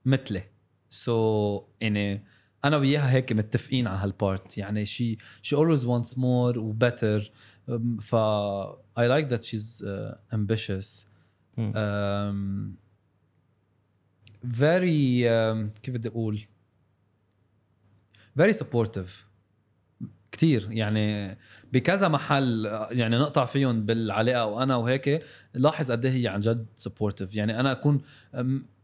مثلي. سو so, يعني أنا وياها هيك متفقين على هال part يعني شي شي always wants more و better ف uh, ambitious مم. um, very um, كيف بدي أقول very supportive كتير. يعني بكذا محل آه، يعني نقطع فيهم بالعلاقة وأنا وهيك لاحظ قد إيه هي عن جد supportive يعني أنا أكون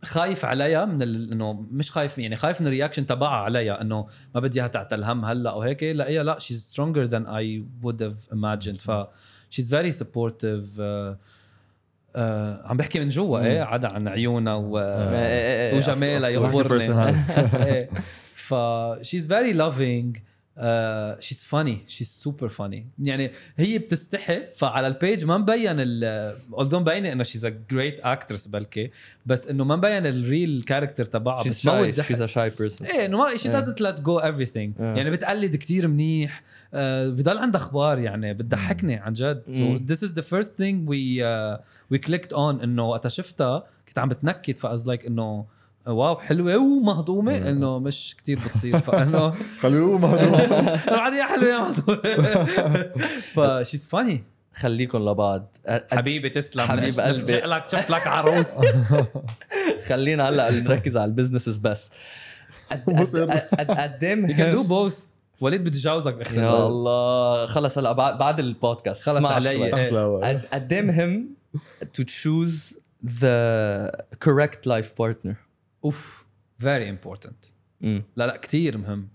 خايف عليها من ال- إنه مش خايف يعني خايف من ال reaction تبعها عليها إنه ما بدي إياها تعتل هم هلأ أو هيك. لاقيها لا she's stronger than I would have imagined. ف she's very supportive. uh, uh, عم بحكي من جوا إيه عدا عن عيونها و إيه، وجمالها بحكي يخبرني personality. إيه. ف she's very loving. Uh, she's funny. She's super funny. يعني هي بتستحي فعلى ال page ما مبين ال although مبينة إنه she's a great actress بلكي بس إنه ما مبين ال real character تبعها shy. ضحك. she's a shy person. إيه إنه ما doesn't let go everything. إيه. يعني بتقلد كتير منيح. آه بضل عندها أخبار يعني بتضحكني عن جد. This is the first thing we uh, we clicked on إنه وقتها شفتها كنت عم بتنكد ف I was like إنه واو حلوة ومهضومة. إنه مش كتير بتصير فإنه خلوه مهضوم بعد يا حلوة يا مهضومة. ف she's funny. خليكم لبعض. حبيبي تسلم. حبيب قلبي. لك شفت لك عروس. خلينا هلأ نركز على البزنسز بس. قد- قدام you can do both. وليد بدي بأخر يا. الله. خلص هلأ بعد بعد البودكاست. خلص علي. قد قد إيه مهم to choose the correct life partner. أوف important. مم. لا لا كتير مهم.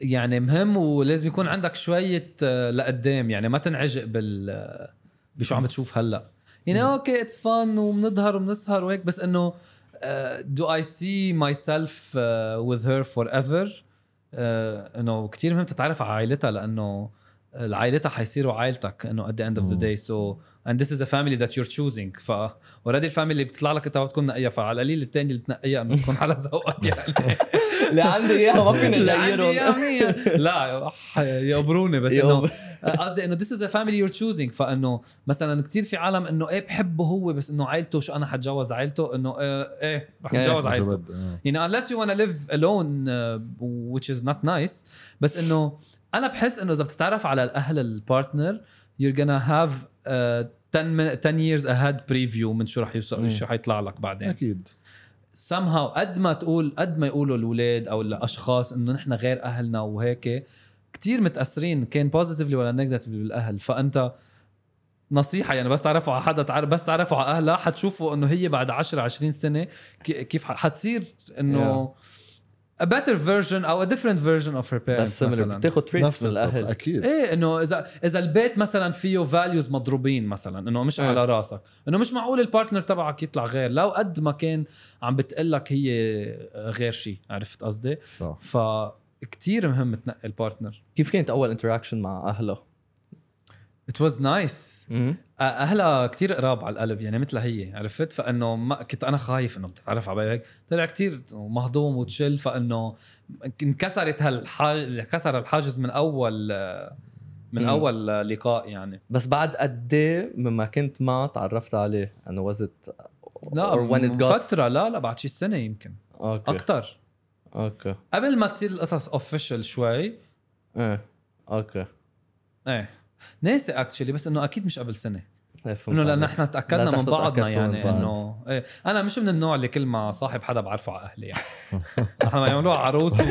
يعني مهم ولازم يكون عندك شوية آه، لقدام. يعني ما تنعجق بال آه، بشو عم بتشوف هلأ. يعني okay it's fun وبنظهر وبنسهر وهيك بس إنه do I see myself with her forever آه، إنه كتير مهم تتعرف على عائلتها لأنه عائلتها حيصيروا عائلتك إنه at the end of the مم. day. And this is a family that you're choosing ف already ال family اللي بتطلع لك إنت ما بتكون نقيها فعلى القليل الثاني اللي بتنقيها إنه تكون على ذوقك يعني اللي عندي إياها ما فيني نغيرهم. لا يقبروني بس. إنه قصدي إنه this is a family you're choosing فإنه مثلا كتير في عالم إنه إيه بحبه هو بس إنه عائلته شو أنا حتجوز عائلته إنه إيه, إيه رح. اتجوز عائلته آه. يعني unless you wanna live alone uh, which is not nice بس إنه أنا بحس إنه إذا بتتعرف على الأهل البارتنر you're gonna have 10 min- 10 years ahead preview من شو رح يوصل. شو حيطلع لك بعدين. أكيد. Somehow قد ما تقول قد ما يقولوا الأولاد أو الأشخاص إنه نحن غير أهلنا وهيك كتير متأثرين كان positively ولا negatively بالأهل. فأنت نصيحة يعني بس تعرفوا على حدا تعرف بس تعرفوا على أهلها حتشوفوا إنه هي بعد 10 20 سنة كيف حتصير إنه a better version أو a different version of her parents بس مثلا. بتاخذ traits نفس من الأهل. أكيد. إيه إنه إذا إذا البيت مثلا فيه values مضروبين مثلا إنه مش إيه. على راسك. إنه مش معقول ال partner تبعك يطلع غير. لو قد ما كان عم بتقلك هي غير شيء عرفت قصدي؟ صح. فكتير مهم تنقي ال partner كيف كانت أول interaction مع اهلها؟ It was nice. أهلها كتير قراب على القلب يعني مثلها هي عرفت؟ فإنه ما كنت أنا خايف إنه بتتعرف على هيك. طلع كتير مهضوم و chill فإنه انكسرت هالحاج انكسر الحاجز من أول من مم. أول لقاء يعني. بس بعد قد إيه مما كنت معه تعرفت عليه؟ إنه وزت لا or when it من got فترة لا لا بعد شي سنة يمكن. أوكي. أكتر. أوكي. قبل ما تصير القصص اوفيشال شوي. إيه أوكي. إيه. ناسي اكشلي بس إنه أكيد مش قبل سنة. إيه، فهمت إنه لأن. إحنا تأكدنا لا من بعضنا يعني بعض. انه إيه. أنا مش من النوع اللي كل ما صاحب حدا بعرفه على أهلي يعني. إحنا ما يعملوها عروس و...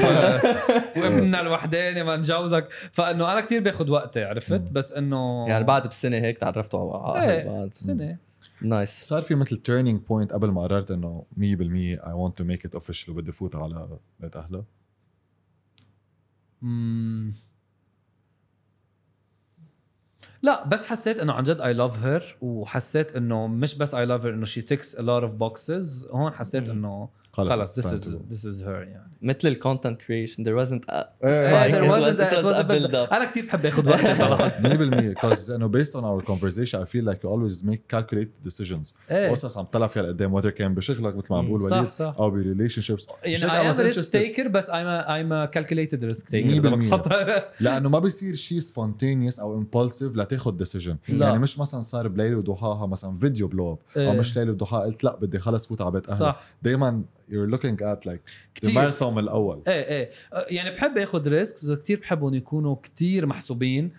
وابننا الوحداني ما نجوزك. فإنه أنا كتير باخذ وقتي عرفت؟ بس إنه يعني بعد بسنة هيك تعرفتوا على أهل إيه بعض سنة. nice. صار في مثل turning point قبل ما قررت إنه 100% I want to make it official وبدي فوت على بيت اهلها. لا بس حسيت إنه عن جد I love her وحسيت إنه مش بس اي لاف هير إنه شي ticks a lot of boxes هون حسيت. إنه خلص this is this is her يعني. مثل ال content creation there wasn't a إيه. Yeah, spike. there wasn't a- it was a build build-up. أنا كثير بحب آخذ وقتي صراحة 100% because انه based on our conversation I feel like you always make calculated decisions. قصص عم تطلع فيها لقدام whether كان بشغلك مثل ما عم بقول صح، وليد صح. أو ب relationships يعني I am a risk taker بس I'm a, I'm a calculated risk taker. لأنه ما بيصير شيء spontaneous أو impulsive لتاخذ decision لا. يعني مش مثلا صار بليله وضحاها مثلا فيديو blew up أو إيه. مش ليله وضحاها قلت لا بدي خلص فوت على بيت أهلي. صح. دائما you're looking at like the كتير. marathon الأول. إيه إيه. أه، يعني بحب آخذ risks بس كثير بحبهم يكونوا كتير محسوبين.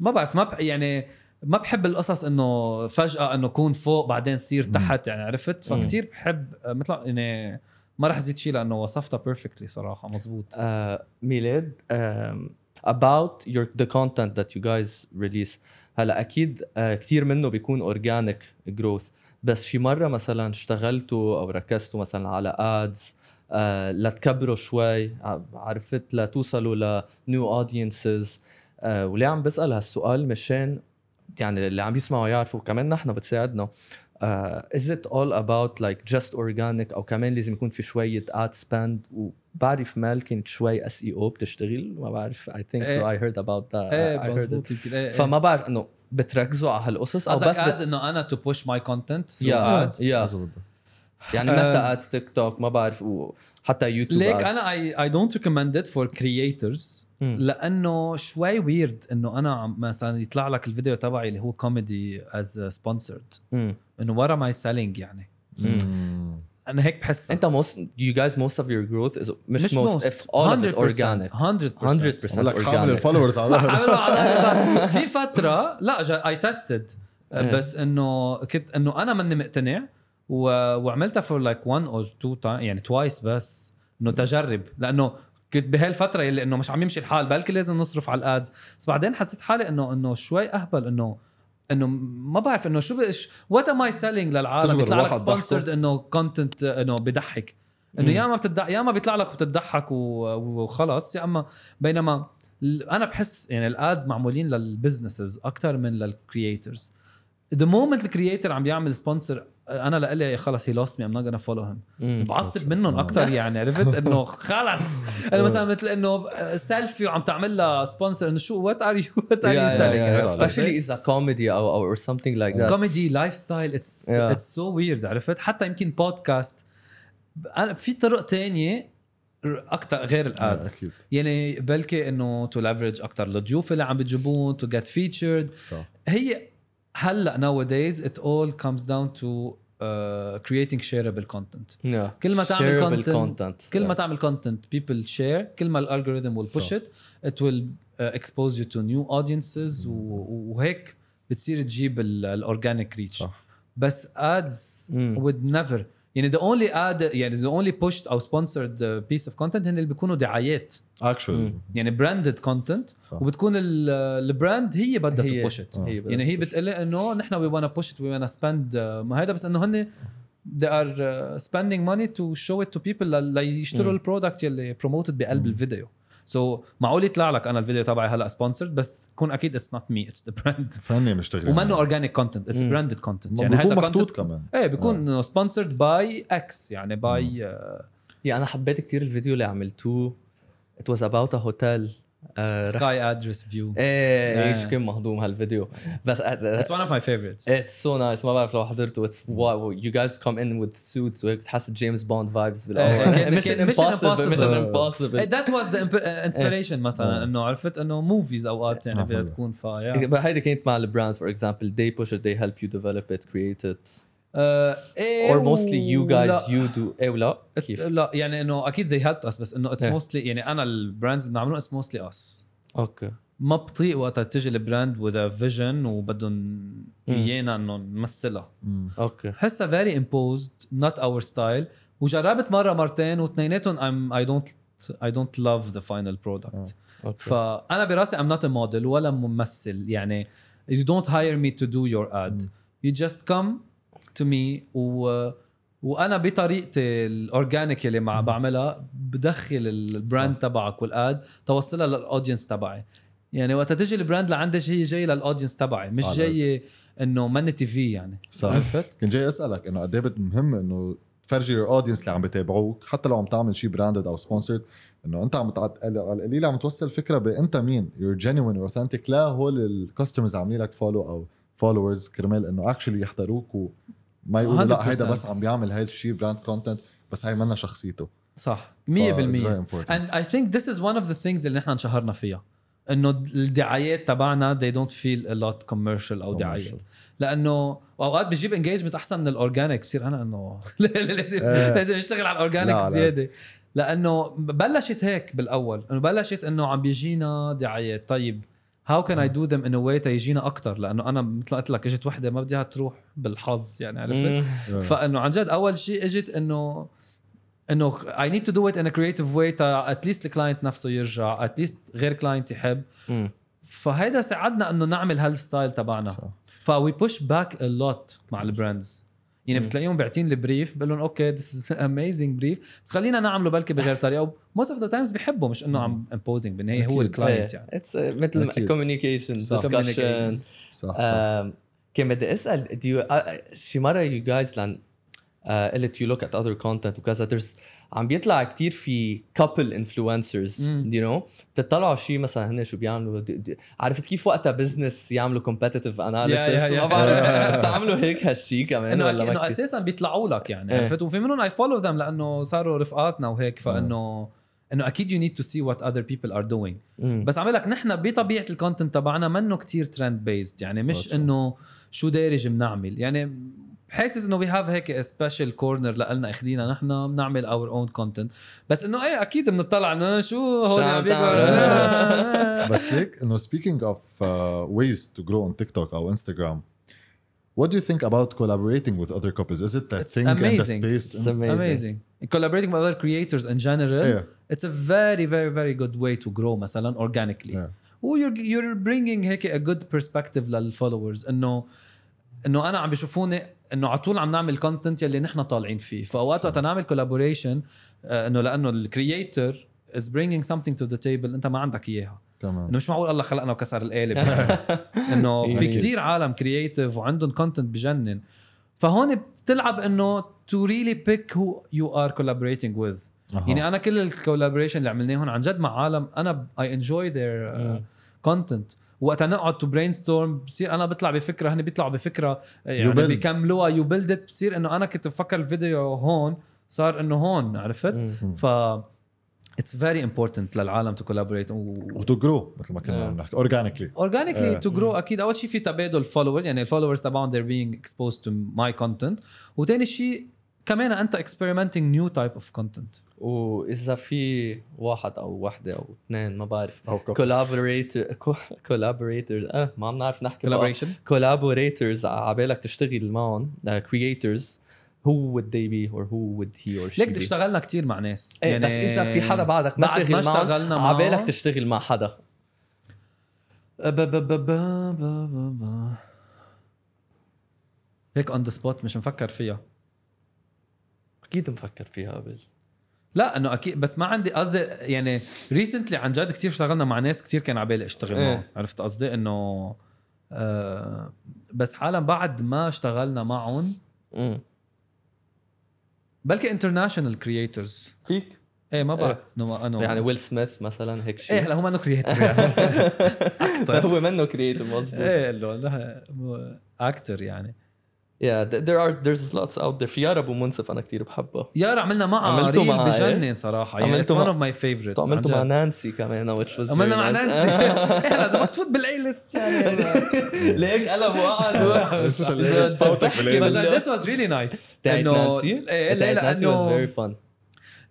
ما بعرف ما بح يعني ما بحب القصص إنه فجأة إنه كون فوق بعدين صير. تحت يعني عرفت؟ مم. فكتير بحب أه، مثل يعني ما رح زيد شيء لأنه وصفتها perfectly صراحة مزبوط آه، ميلاد آم، about your the content that you guys release. هلأ أكيد آه كثير منه بيكون organic growth بس شي مرة مثلا اشتغلتوا أو ركزتوا مثلا على ads آه لتكبروا شوي عرفت لتوصلوا ل new audiences آه وليه عم بسأل هالسؤال مشان يعني اللي عم يسمعوا يعرفوا كمان نحن بتساعدنا. Uh, is it all about like just organic أو كمان لازم يكون في شوية ad spend وبعرف مال كنت شوي SEO بتشتغل ما بعرف I think so. I heard about that إيه I heard it مزبوط يمكن إيه فما بعرف إنه بتركزوا على هالقصص أو قصدك بس بت... إنه أنا تو بوش ماي كونتنت يا يا. يعني. متى ادز تيك توك ما بعرف وحتى يوتيوب like. أنا I I don't recommend it for creators. لأنه شوي weird إنه أنا مثلا يطلع لك الفيديو تبعي اللي هو كوميدي as sponsored. إنه what am I selling يعني؟ مم. أنا هيك بحس. أنت most you guys most of your growth is مش, most, if all of it organic. 100% 100% 100% بقول لك حامل ال followers على في فترة لا I tested إيه. بس إنه كنت إنه أنا ماني مقتنع. و... وعملتها for like 1 or 2 time يعني twice بس إنه تجرب لأنه كنت بهالفترة اللي إنه مش عم يمشي الحال بلكي لازم نصرف على ال ads بس بعدين حسيت حالي انه إنه شوي أهبل انه إنه ما بعرف إنه شو بش what am I selling للعالم تجبر يطلع لك. sponsored إنه content إنه بضحك إنه. يا ما بتدع... يا ما بيطلع لك وبتضحك. وخلص يا اما بينما أنا بحس يعني ال ads معمولين لل businesses أكثر من لل creators the moment ال creator عم بيعمل sponsor أنا لإلي خلص he lost me I'm not follow him. بعصب منهم آه. أكثر يعني عرفت؟ إنه خلص. أنا مثلا مثل إنه سيلفي وعم تعمل لها sponsor إنه شو what are you what are you selling is a comedy أو أو or something like that. comedy lifestyle it's so weird عرفت؟ حتى يمكن بودكاست أنا في طرق تانية أكثر غير ال ads. يعني بلكي إنه to leverage أكثر الضيوف اللي عم بتجيبون to get featured صح. هي هلا nowadays it all comes down to uh, creating shareable content yeah. كل ما تعمل content كل ما. تعمل content people share كل ما ال algorithm will push صح. it it will uh, expose you to new audiences و- وهيك بتصير تجيب ال organic reach. بس ads مم. would never يعني the only ad يعني the only pushed أو sponsored uh, piece of content هن اللي بيكونوا دعايات actually. يعني branded content صح. وبتكون ال- ال brand هي بدها ت push it آه. يعني هي. بتقول إنه نحن we wanna push it we wanna spend ما هذا بس إنه هن they are uh, spending money to show it to people ليشتروا. ال product يلي promoted بقلب. الفيديو so so, معقول يطلع لك أنا الفيديو تبعي هلأ sponsored بس تكون أكيد it's not me it's the brand فني مشتغل ومنه organic content it's. branded content يعني هذا محطوط content- كمان. إيه بيكون sponsored by X يعني by يعني أنا حبيت كثير الفيديو اللي عملتوه. It was about a hotel. آه، رح- سكاي ادرس فيو إيه Yeah. إيش كان مهضوم هالفيديو. بس it's one of my favorites. it's so nice ما بعرف لو حضرته. it's you guys come in with suits وهيك بتحس جيمس بوند vibes بالاول Mission Impossible Impossible. Mission آه. Impossible that was the inspiration مثلا آه. إنه عرفت إنه movies اوقات يعني آه، بدها. تكون فا يا هيدي كانت مع ال brand for example they push it they help you develop it create it. آه، إيه or mostly you ولا- guys you do إيه ولا؟ كيف؟ لا يعني إنه أكيد they helped us بس إنه it's إيه. mostly يعني أنا ال brands اللي بنعملهم it's mostly us أوكي. ما بطيق وقتها تجي ال brand with vision وبدهم ايانا إنه نمثلها. أوكي. بحسها very imposed not our style وجربت مرة مرتين واثنيناتهم I don't love the final آه. product أوكي. فأنا براسي I'm not a model ولا ممثل. يعني you don't hire me to do your ad. you just come to me و وأنا بطريقتي ال organic اللي مع بعملها بدخل ال brand تبعك وال ad توصلها لل audience تبعي. يعني وقت تجي ال brand لعندي هي جاي لل audience تبعي مش جاي إنه ماني TV يعني. صح. عرفت؟ كنت جاي أسألك إنه قد إيه مهم إنه تفرجي your audience اللي عم بتابعوك حتى لو عم تعمل شيء branded أو sponsored إنه أنت عم على القليل عم توصل فكرة بانت مين؟ you're genuine authentic لا هول ال customers عاملين لك follow أو followers كرمال إنه actually يحضروك وما يقولوا لا 100%. هيدا بس عم بيعمل هيدا الشيء brand content بس هاي منا شخصيته صح 100% ف- it's very important. and I think this is one of the things اللي نحن انشهرنا فيها إنه الدعايات تبعنا they don't feel a lot commercial أو Commercial. دعايات لأنه أوقات بجيب engagement أحسن من ال organic بصير أنا إنه لازم إيه. لازم أشتغل على ال organic لا، لا. زيادة لأنه بلشت هيك بالأول إنه بلشت إنه عم بيجينا دعايات طيب how can I do them in a way تيجينا أكثر لأنه أنا مثل ما قلت لك إجت وحدة ما بدها تروح بالحظ يعني عرفت. فإنه عن جد أول شيء إجت إنه إنه I need to do it in a creative way تا at least ال client نفسه يرجع at least غير client يحب. فهيدا ساعدنا إنه نعمل هال style تبعنا صح. ف we push back a lot مع ال brands يعني. بتلاقيهم باعتين ال brief بقول لهم أوكي this is amazing brief بس خلينا نعمله بلكي بغير طريقة most of the times بيحبوا مش إنه عم imposing بالنهايه هو. ال client يعني it's مثل أكيد. communication صح. discussion صح صح كان بدي أسأل do you, uh, شي مرة you guys لأن uh, قلت you look at other content وكذا there's عم بيطلع كتير في influencers مم. you know بتطلعوا شيء مثلا هن شو بيعملوا عرفت كيف وقتها business يعملوا يا- يا- ما بعرف بتعملوا هيك هالشيء كمان إنه ولا إنه؟ أساسا بيطلعوا لك يعني إيه. عرفت وفي منهم I follow them لأنه صاروا رفقاتنا وهيك فإنه إنه أكيد you need to see what other people are doing. بس عم لك نحن بطبيعة ال content تبعنا منه كتير trend based يعني مش. إنه شو دارج بنعمل يعني حاسس انه we have هيك special corner لنا اخذينا نحن بنعمل our own content بس انه إيه أكيد بنطلع انه شو هول عم بس هيك انه speaking of uh, ways to grow on TikTok أو Instagram What do you think about collaborating with other couples? Is it a It's thing in the amazing. space? It's amazing. amazing collaborating with other creators in general Yeah. it's a very very very good way to grow مثلا organically Yeah. و you're, you're bringing هيك a good perspective للفولورز انه انه أنا عم بيشوفوني إنه على طول عم نعمل content يلي نحن طالعين فيه فأوقات. وقت نعمل collaboration إنه لأنه ال creator is bringing something to the table أنت ما عندك إياها كمان إنه مش معقول الله خلقنا وكسر القالب إنه في أكيد. كتير عالم creative وعندهم content بجنن فهون بتلعب إنه really pick who you are collaborating with أها. يعني أنا كل ال collaboration اللي عملناهم عن جد مع عالم أنا I enjoy their. content وقت نقعد to brainstorm بصير أنا بطلع بفكرة هن بيطلعوا بفكرة يعني. بيكملوها you build بصير إنه أنا كنت بفكر الفيديو هون صار إنه هون عرفت. ف it's very important للعالم تو كولابوريت وتو جرو مثل ما كنا. عم نحكي اورجانيكلي اورجانيكلي. تو جرو أكيد أول شيء في تبادل followers يعني ال followers تبعهم they're being exposed to my content وثاني شيء كمان أنت experimenting new type of content. واذا في واحد أو وحدة أو اثنين ما بعرف. collaborator collaborators آه ما عم نعرف نحكي بقى. collaboration collaborators عبالك تشتغل معهم uh, creators who would they be or who would he or she ليك اشتغلنا كتير مع ناس. إيه بس إذا في حدا بعدك ما بعد اشتغلنا معه. عبالك تشتغل مع حدا. هيك on the spot مش مفكر فيها. أكيد مفكر فيها قبل لا إنه أكيد بس ما عندي قصدي يعني recently عن جد كثير اشتغلنا مع ناس كثير كان عبالي اشتغل إيه. معهم. عرفت قصدي؟ إنه آه بس حالا بعد ما اشتغلنا معهم. بلكي international creators فيك؟ إيه ما بعرف إيه. إنه إنه يعني ويل سميث مثلا هيك شيء. إيه هلا هو منه creator يعني. أكثر هو منه creative مظبوط. إيه له أكتر يعني. Yeah th- there are there's lots out there. في يارا ابو منصف أنا كتير بحبها يارا عملنا معها عملتوا reel معها، بجنن صراحة. يعني عملتوا one of my favorites عملته مع نانسي كمان which was عملنا مع. نانسي. إيه، لازم ما تفوت بال A-list يعني. ليك قلب وقعد. بس this was really nice. تاعت نانسي؟ إيه تاعت نانسي was لأنه very fun.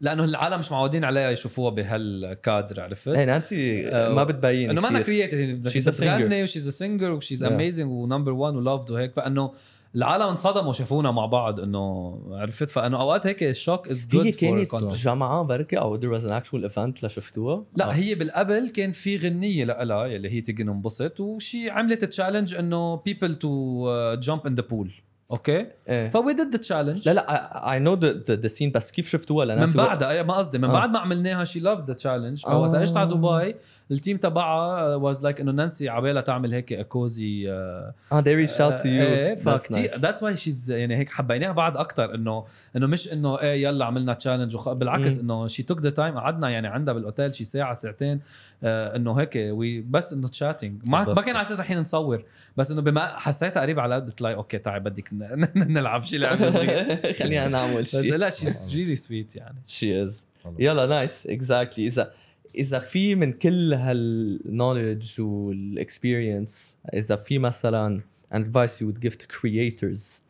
لأنه العالم مش معودين عليها يشوفوها بهالكادر عرفت؟ إيه نانسي آه، ما بتبين إنه ما أنا. creator She's a singer. بتغني و she's a singer و she's. amazing و number 1 و loved وهيك. فإنه العالم انصدموا شافونا مع بعض إنه عرفت فإنه أوقات هيك ال shock is good هي كانت. جامعة بركي أو there was an actual event لشفتوها لا آه. هي بالقبل كان في غنية لها يلي هي تيجي ننبسط وشي عملت challenge إنه people to uh, jump in the pool أوكي إيه ف we did the challenge لا لا I know the scene بس كيف شفتوها من لنانسي بعدها أي ما قصدي من آه. بعد ما عملناها she loved the challenge فوقت اجت على آه. دبي ال team تبعها was like إنه نانسي عبالها تعمل هيك cozy آه they reached out to you إيه فكتير. ذاتس واي شيز يعني هيك حبيناها بعد أكثر إنه إنه مش إنه إيه يلا عملنا challenge وخ... بالعكس. إنه she took the time قعدنا يعني عندها بالأوتيل شي ساعة ساعتين آه إنه هيك we بس إنه chatting ما. كان على أساس رح نصور بس إنه بما حسيتها قريب على لها أوكي تعي بدك نلعب شي لعبة صغيره خلينا نعمل بس شيء لا she's really sweet يعني. she is. يلا nice exactly اذا إذا في من كل ه ال knowledge وال experience إذا في مثلا advice you would give to creators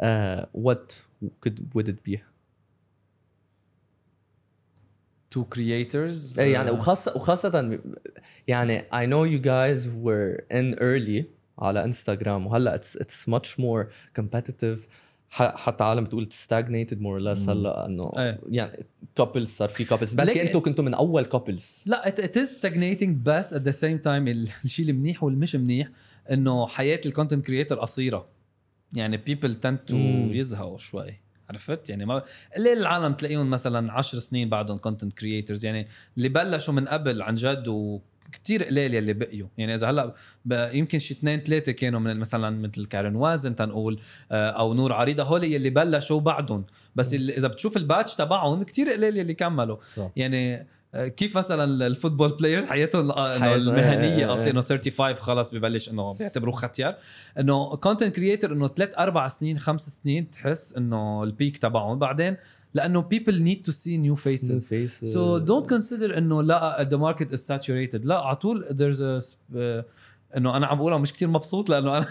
uh, what could would it be? to creators إيه يعني وخاصة وخاصة يعني I know you guys were in early. على انستغرام وهلأ it's much more competitive. ح- حتى عالم بتقول or less. مم. هلأ إنه إيه. يعني couples صار في couples بلكي أنتم كنتوا من أول couples لا it is stagnating بس the same time ال- الشيء المنيح والمش منيح إنه حياة ال content creator قصيرة. يعني tend to مم. يزهقوا شوي. عرفت؟ يعني ما قليل العالم تلاقيهم مثلا 10 سنين بعدهم content creators يعني اللي بلشوا من قبل عن جد وكتير قليل يلي بقيوا يعني إذا هلأ يمكن شي اثنين ثلاثة كانوا من مثلا مثل كارن وازن تنقول آه، أو نور عريضة هول يلي بلشوا بعدهم. بس إذا بتشوف ال batch تبعهم كتير قليل يلي كملوا. صح. يعني آه، كيف مثلا ال football players حياتهم آه، إيه، المهنية إيه، أصلا إنه 35 خلص ببلش إنه بيعتبروه ختيار. إنه content creator إنه ثلاث أربع سنين خمس سنين تحس إنه ال peak تبعهم. بعدين لأنه people need to see new faces so don't consider إنه لا the market is saturated لا على طول there's آه، إنه أنا عم بقولها مش كثير مبسوط لأنه أنا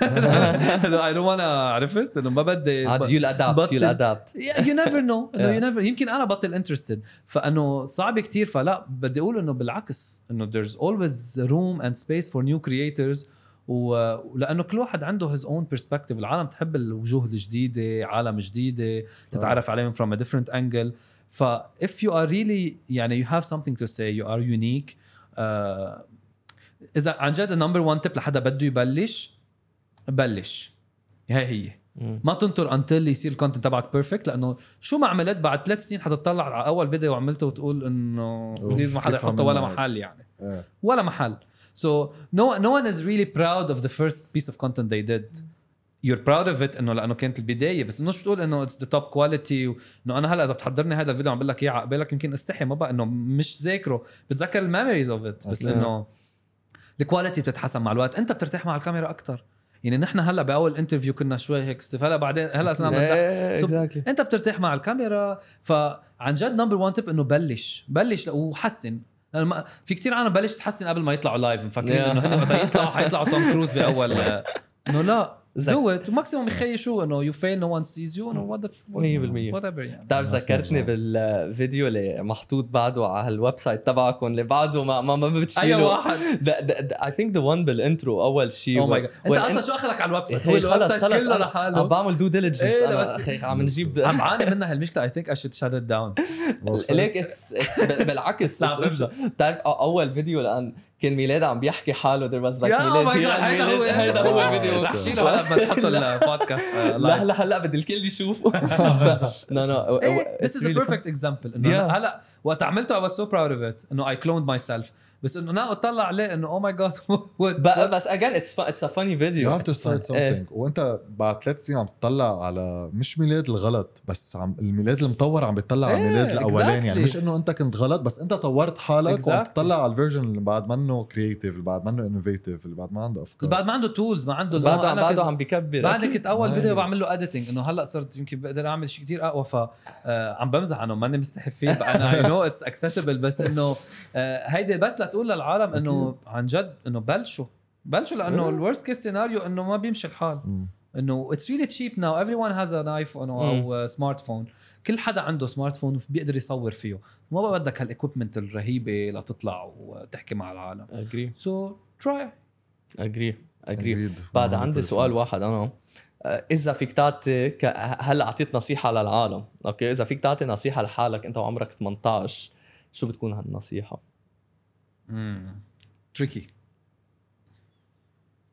I don't وأنا عرفت؟ إنه ما بدي you adapt you adapt you never know إنه you never يمكن أنا بطل interested فإنه صعب كثير فلا بدي أقول إنه بالعكس إنه there's always room and space for new creators ولأنه كل واحد عنده his own perspective. العالم تحب الوجوه الجديدة عالم جديدة تتعرف عليهم from a different angle. ف if you are really يعني you have something to say you are unique uh, إذا عن جد ال number 1 tip لحدا بده يبلش بلش. هاي هي. ما تنطر until يصير ال content تبعك perfect لأنه شو ما عملت بعد ثلاث سنين حتطلع على أول فيديو عملته وتقول إنه please ما حدا يحطه ولا عملنا هيك؟ محل يعني. ولا محل. So no no one is really proud of the first piece of content they did. You're proud of it إنه لأنه كانت البداية بس إنه شو بتقول إنه it's the top quality إنه أنا هلأ إذا بتحضرني هذا الفيديو عم بقول لك إياه على قبالك يمكن أستحي ما بقى إنه مش ذاكره. بتذكر ال memories of it بس. إنه ال quality بتتحسن مع الوقت. أنت بترتاح مع الكاميرا أكثر يعني نحن هلأ بأول interview كنا شوي هيك stiff هلأ بعدين هلأ صرنا. So, exactly أنت بترتاح مع الكاميرا. فعن جد number 1 tip إنه بلش بلش وحسن. لأنه ما- في كتير عالم بلش تحسن قبل ما يطلعوا لايف مفكرين. إنه هن وقت يطلعوا حيطلعوا توم كروز باول إنه لا دو ات وماكسيموم يخيشوا إنه يو فيل نو ون سيز يو انه وات مية بالمية. وات ايفر يعني بتعرف ذكرتني بالفيديو اللي محطوط بعده على الويب سايت تبعكم اللي بعده ما ما, ما بتشيله اي واحد. اي ثينك ذا وان بالانترو أول شيء. أو ماي جاد أنت أصلا شو أخذك على الويب سايت خلص خلص. كله أنا لحاله. عم بعمل دو ديليجنس إيه، أنا أخي عم نجيب عم بعاني منها هالمشكله اي ثينك اي شود شات ات داون ليك it's بالعكس. بتعرف أول فيديو لأن كان ميلاد عم بيحكي حاله there was like يا ميلاد ماي هيدا هو هيدا هو الفيديو. رح شيله هلا بس حط البودكاست آه، لا. هلا هلا بدي الكل يشوفه. no no this is a perfect example. إنه. هلا وقت عملته I was so proud of it. إنه I cloned myself. بس إنه now اطلع عليه إنه my god what بس fun, it's a funny video You have to start إيه. something وأنت بعد ثلاث سنين عم تطلع على مش ميلاد الغلط بس عم الميلاد المطور عم بيطلع على إيه، الميلاد الأولاني يعني. مش إنه أنت كنت غلط بس أنت طورت حالك. وعم تطلع على ال version اللي بعد منه creative اللي بعد منه innovative اللي بعد ما عنده أفكار بعد ما عنده tools ما عنده بعده بعده عم بكبر بعد كنت أول. فيديو بعمل له editing إنه هلأ صرت يمكن بقدر أعمل شيء كتير أقوى ف آه، عم بمزح انه ماني مستحي فيه أنا I know it's acceptable بس إنه آه، هيدي بس لتقول للعالم إنه عن جد إنه بلشوا. بلشوا لأنه ال worst case scenario إنه ما بيمشي الحال. إنه it's really cheap now everyone has an iPhone أو smartphone كل حدا عنده smartphone بيقدر يصور فيه. ما بقى بدك هال equipment الرهيبة لتطلع وتحكي مع العالم. agree so true agree agree. بعد عندي 100%. سؤال واحد أنا. آه، إذا فيك تعطي ك- هلا أعطيت نصيحة للعالم؟ okay إذا فيك تعطي نصيحة لحالك أنت وعمرك 18 شو بتكون هالنصيحة؟ tricky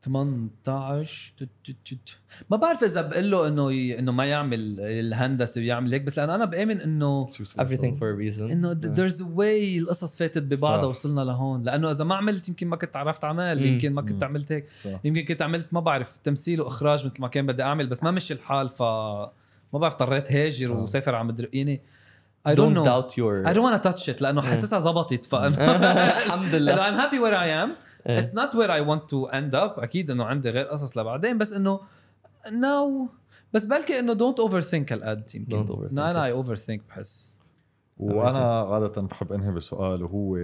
18 تت- تت- تت. ما بعرف إذا بقول له إنه ي... إنه ما يعمل الهندسة ويعمل هيك بس لأنه أنا بآمن إنه everything for a reason إنه there's a way القصص فاتت ببعضها. وصلنا لهون لأنه إذا ما عملت يمكن ما كنت عرفت اعمل. يمكن ما كنت. عملت هيك صح. يمكن كنت عملت ما بعرف تمثيل وإخراج مثل ما كان بدي أعمل بس ما مشي الحال ف ما بعرف اضطريت هاجر آه. وسافر على مدري يعني I don't don't know. doubt your I don't want to touch it لأنه حاسسها زبطت ف الحمد انه لله I'm happy where I am. It's not where I want to end up. أكيد إنه عندي غير قصص لبعدين بس إنه no بس بلكي إنه don't overthink هالقد يمكن. Don't overthink لا أنا it. I overthink بحس. وأنا عادة بحب أنهي بسؤال وهو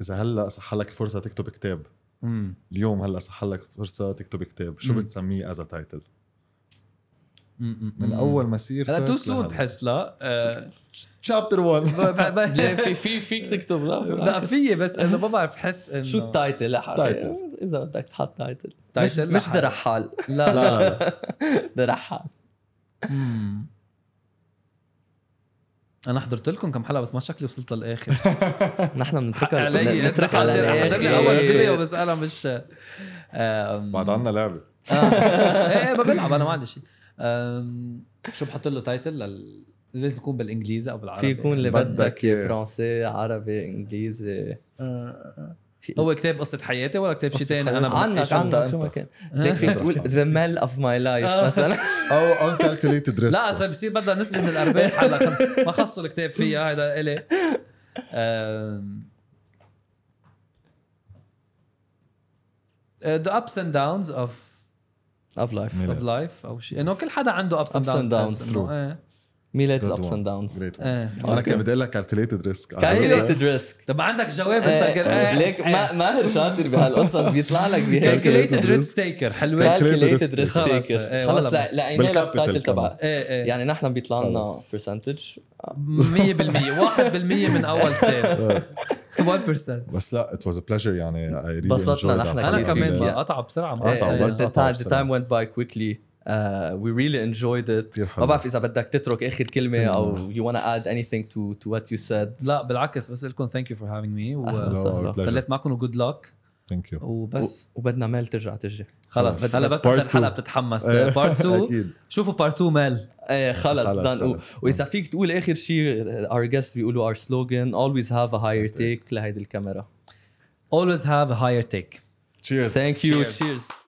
إذا هلأ صح لك الفرصه تكتب كتاب. امم اليوم هلأ صح لك فرصة تكتب كتاب. شو مم. بتسميه as title من أول مسيرتك هلا too soon بحس لا آه، chapter 1 ب- ليه في في فيك تكتب لا لا في بس انه ما بعرف بحس إنه شو ال title لا title. إذا بدك تحط title مش title؟ مش لا. the رحال لا لا لا لا. لا. the رحال مم. أنا حضرت لكم كم حلقة بس ما شكلي وصلت للآخر. نحن بنتركها علي نترك على لي اول الآخر. فيديو بس أنا مش بعد عنا لعبة. إيه ما بلعب أنا ما عندي شيء. شو بحط له title لل... لازم يكون بالإنجليزي أو بالعربي في يكون اللي بدك. فرنسي عربي إنجليزي آه، هو كتاب قصة حياتي ولا كتاب شيء قصة ثاني أنا. عنك عنك شو ما؟ كان هيك فيك تقول the mile of my life آه. مثلا أو uncalculated risk لا اذا بصير بدها نسبه من الأرباح هلا ما خصوا الكتاب فيها هذا إلي آم، آه، the ups and of life of life. أو شيء إنه كل حدا عنده ups and Ups Miled's ups. and downs أنا كان بدي أقول لك calculated risk. كالكوليتد ريسك طب ما عندك جواب أنت؟ قل- إيه. ليك ما ماهر شاطر بهالقصص بيطلع لك بهيك. calculated risk taker حلوة. calculated. risk taker خلص لقينا ال title تبع كمان. إيه يعني نحن بيطلع لنا. percentage 100% 1% من أول كتاب 1% بس لا it was a pleasure. يعني انبسطنا نحن. أنا. كمان Yeah. ما قطع بسرعة. بس time went by quickly. We really enjoyed it. كتير حلو. ما بعرف إذا بدك تترك آخر كلمة أو نعم. you wanna add anything to to what you said. لا بالعكس بس بقول لكم thank you for having me أهلا وسهلا. pleasure. وسليت معكم وجود لك thank you. وبس. وبدنا ميل ترجع تجي. خلص. هلا بس الحلقة two. بتتحمس. part 2 أكيد شوفوا part 2 مال إيه خلص. خلص. وإذا فيك تقول آخر شيء our guests بيقولوا our slogan always have a higher take لهيدي الكاميرا. Always have a higher take. Cheers. Thank you. Cheers. cheers.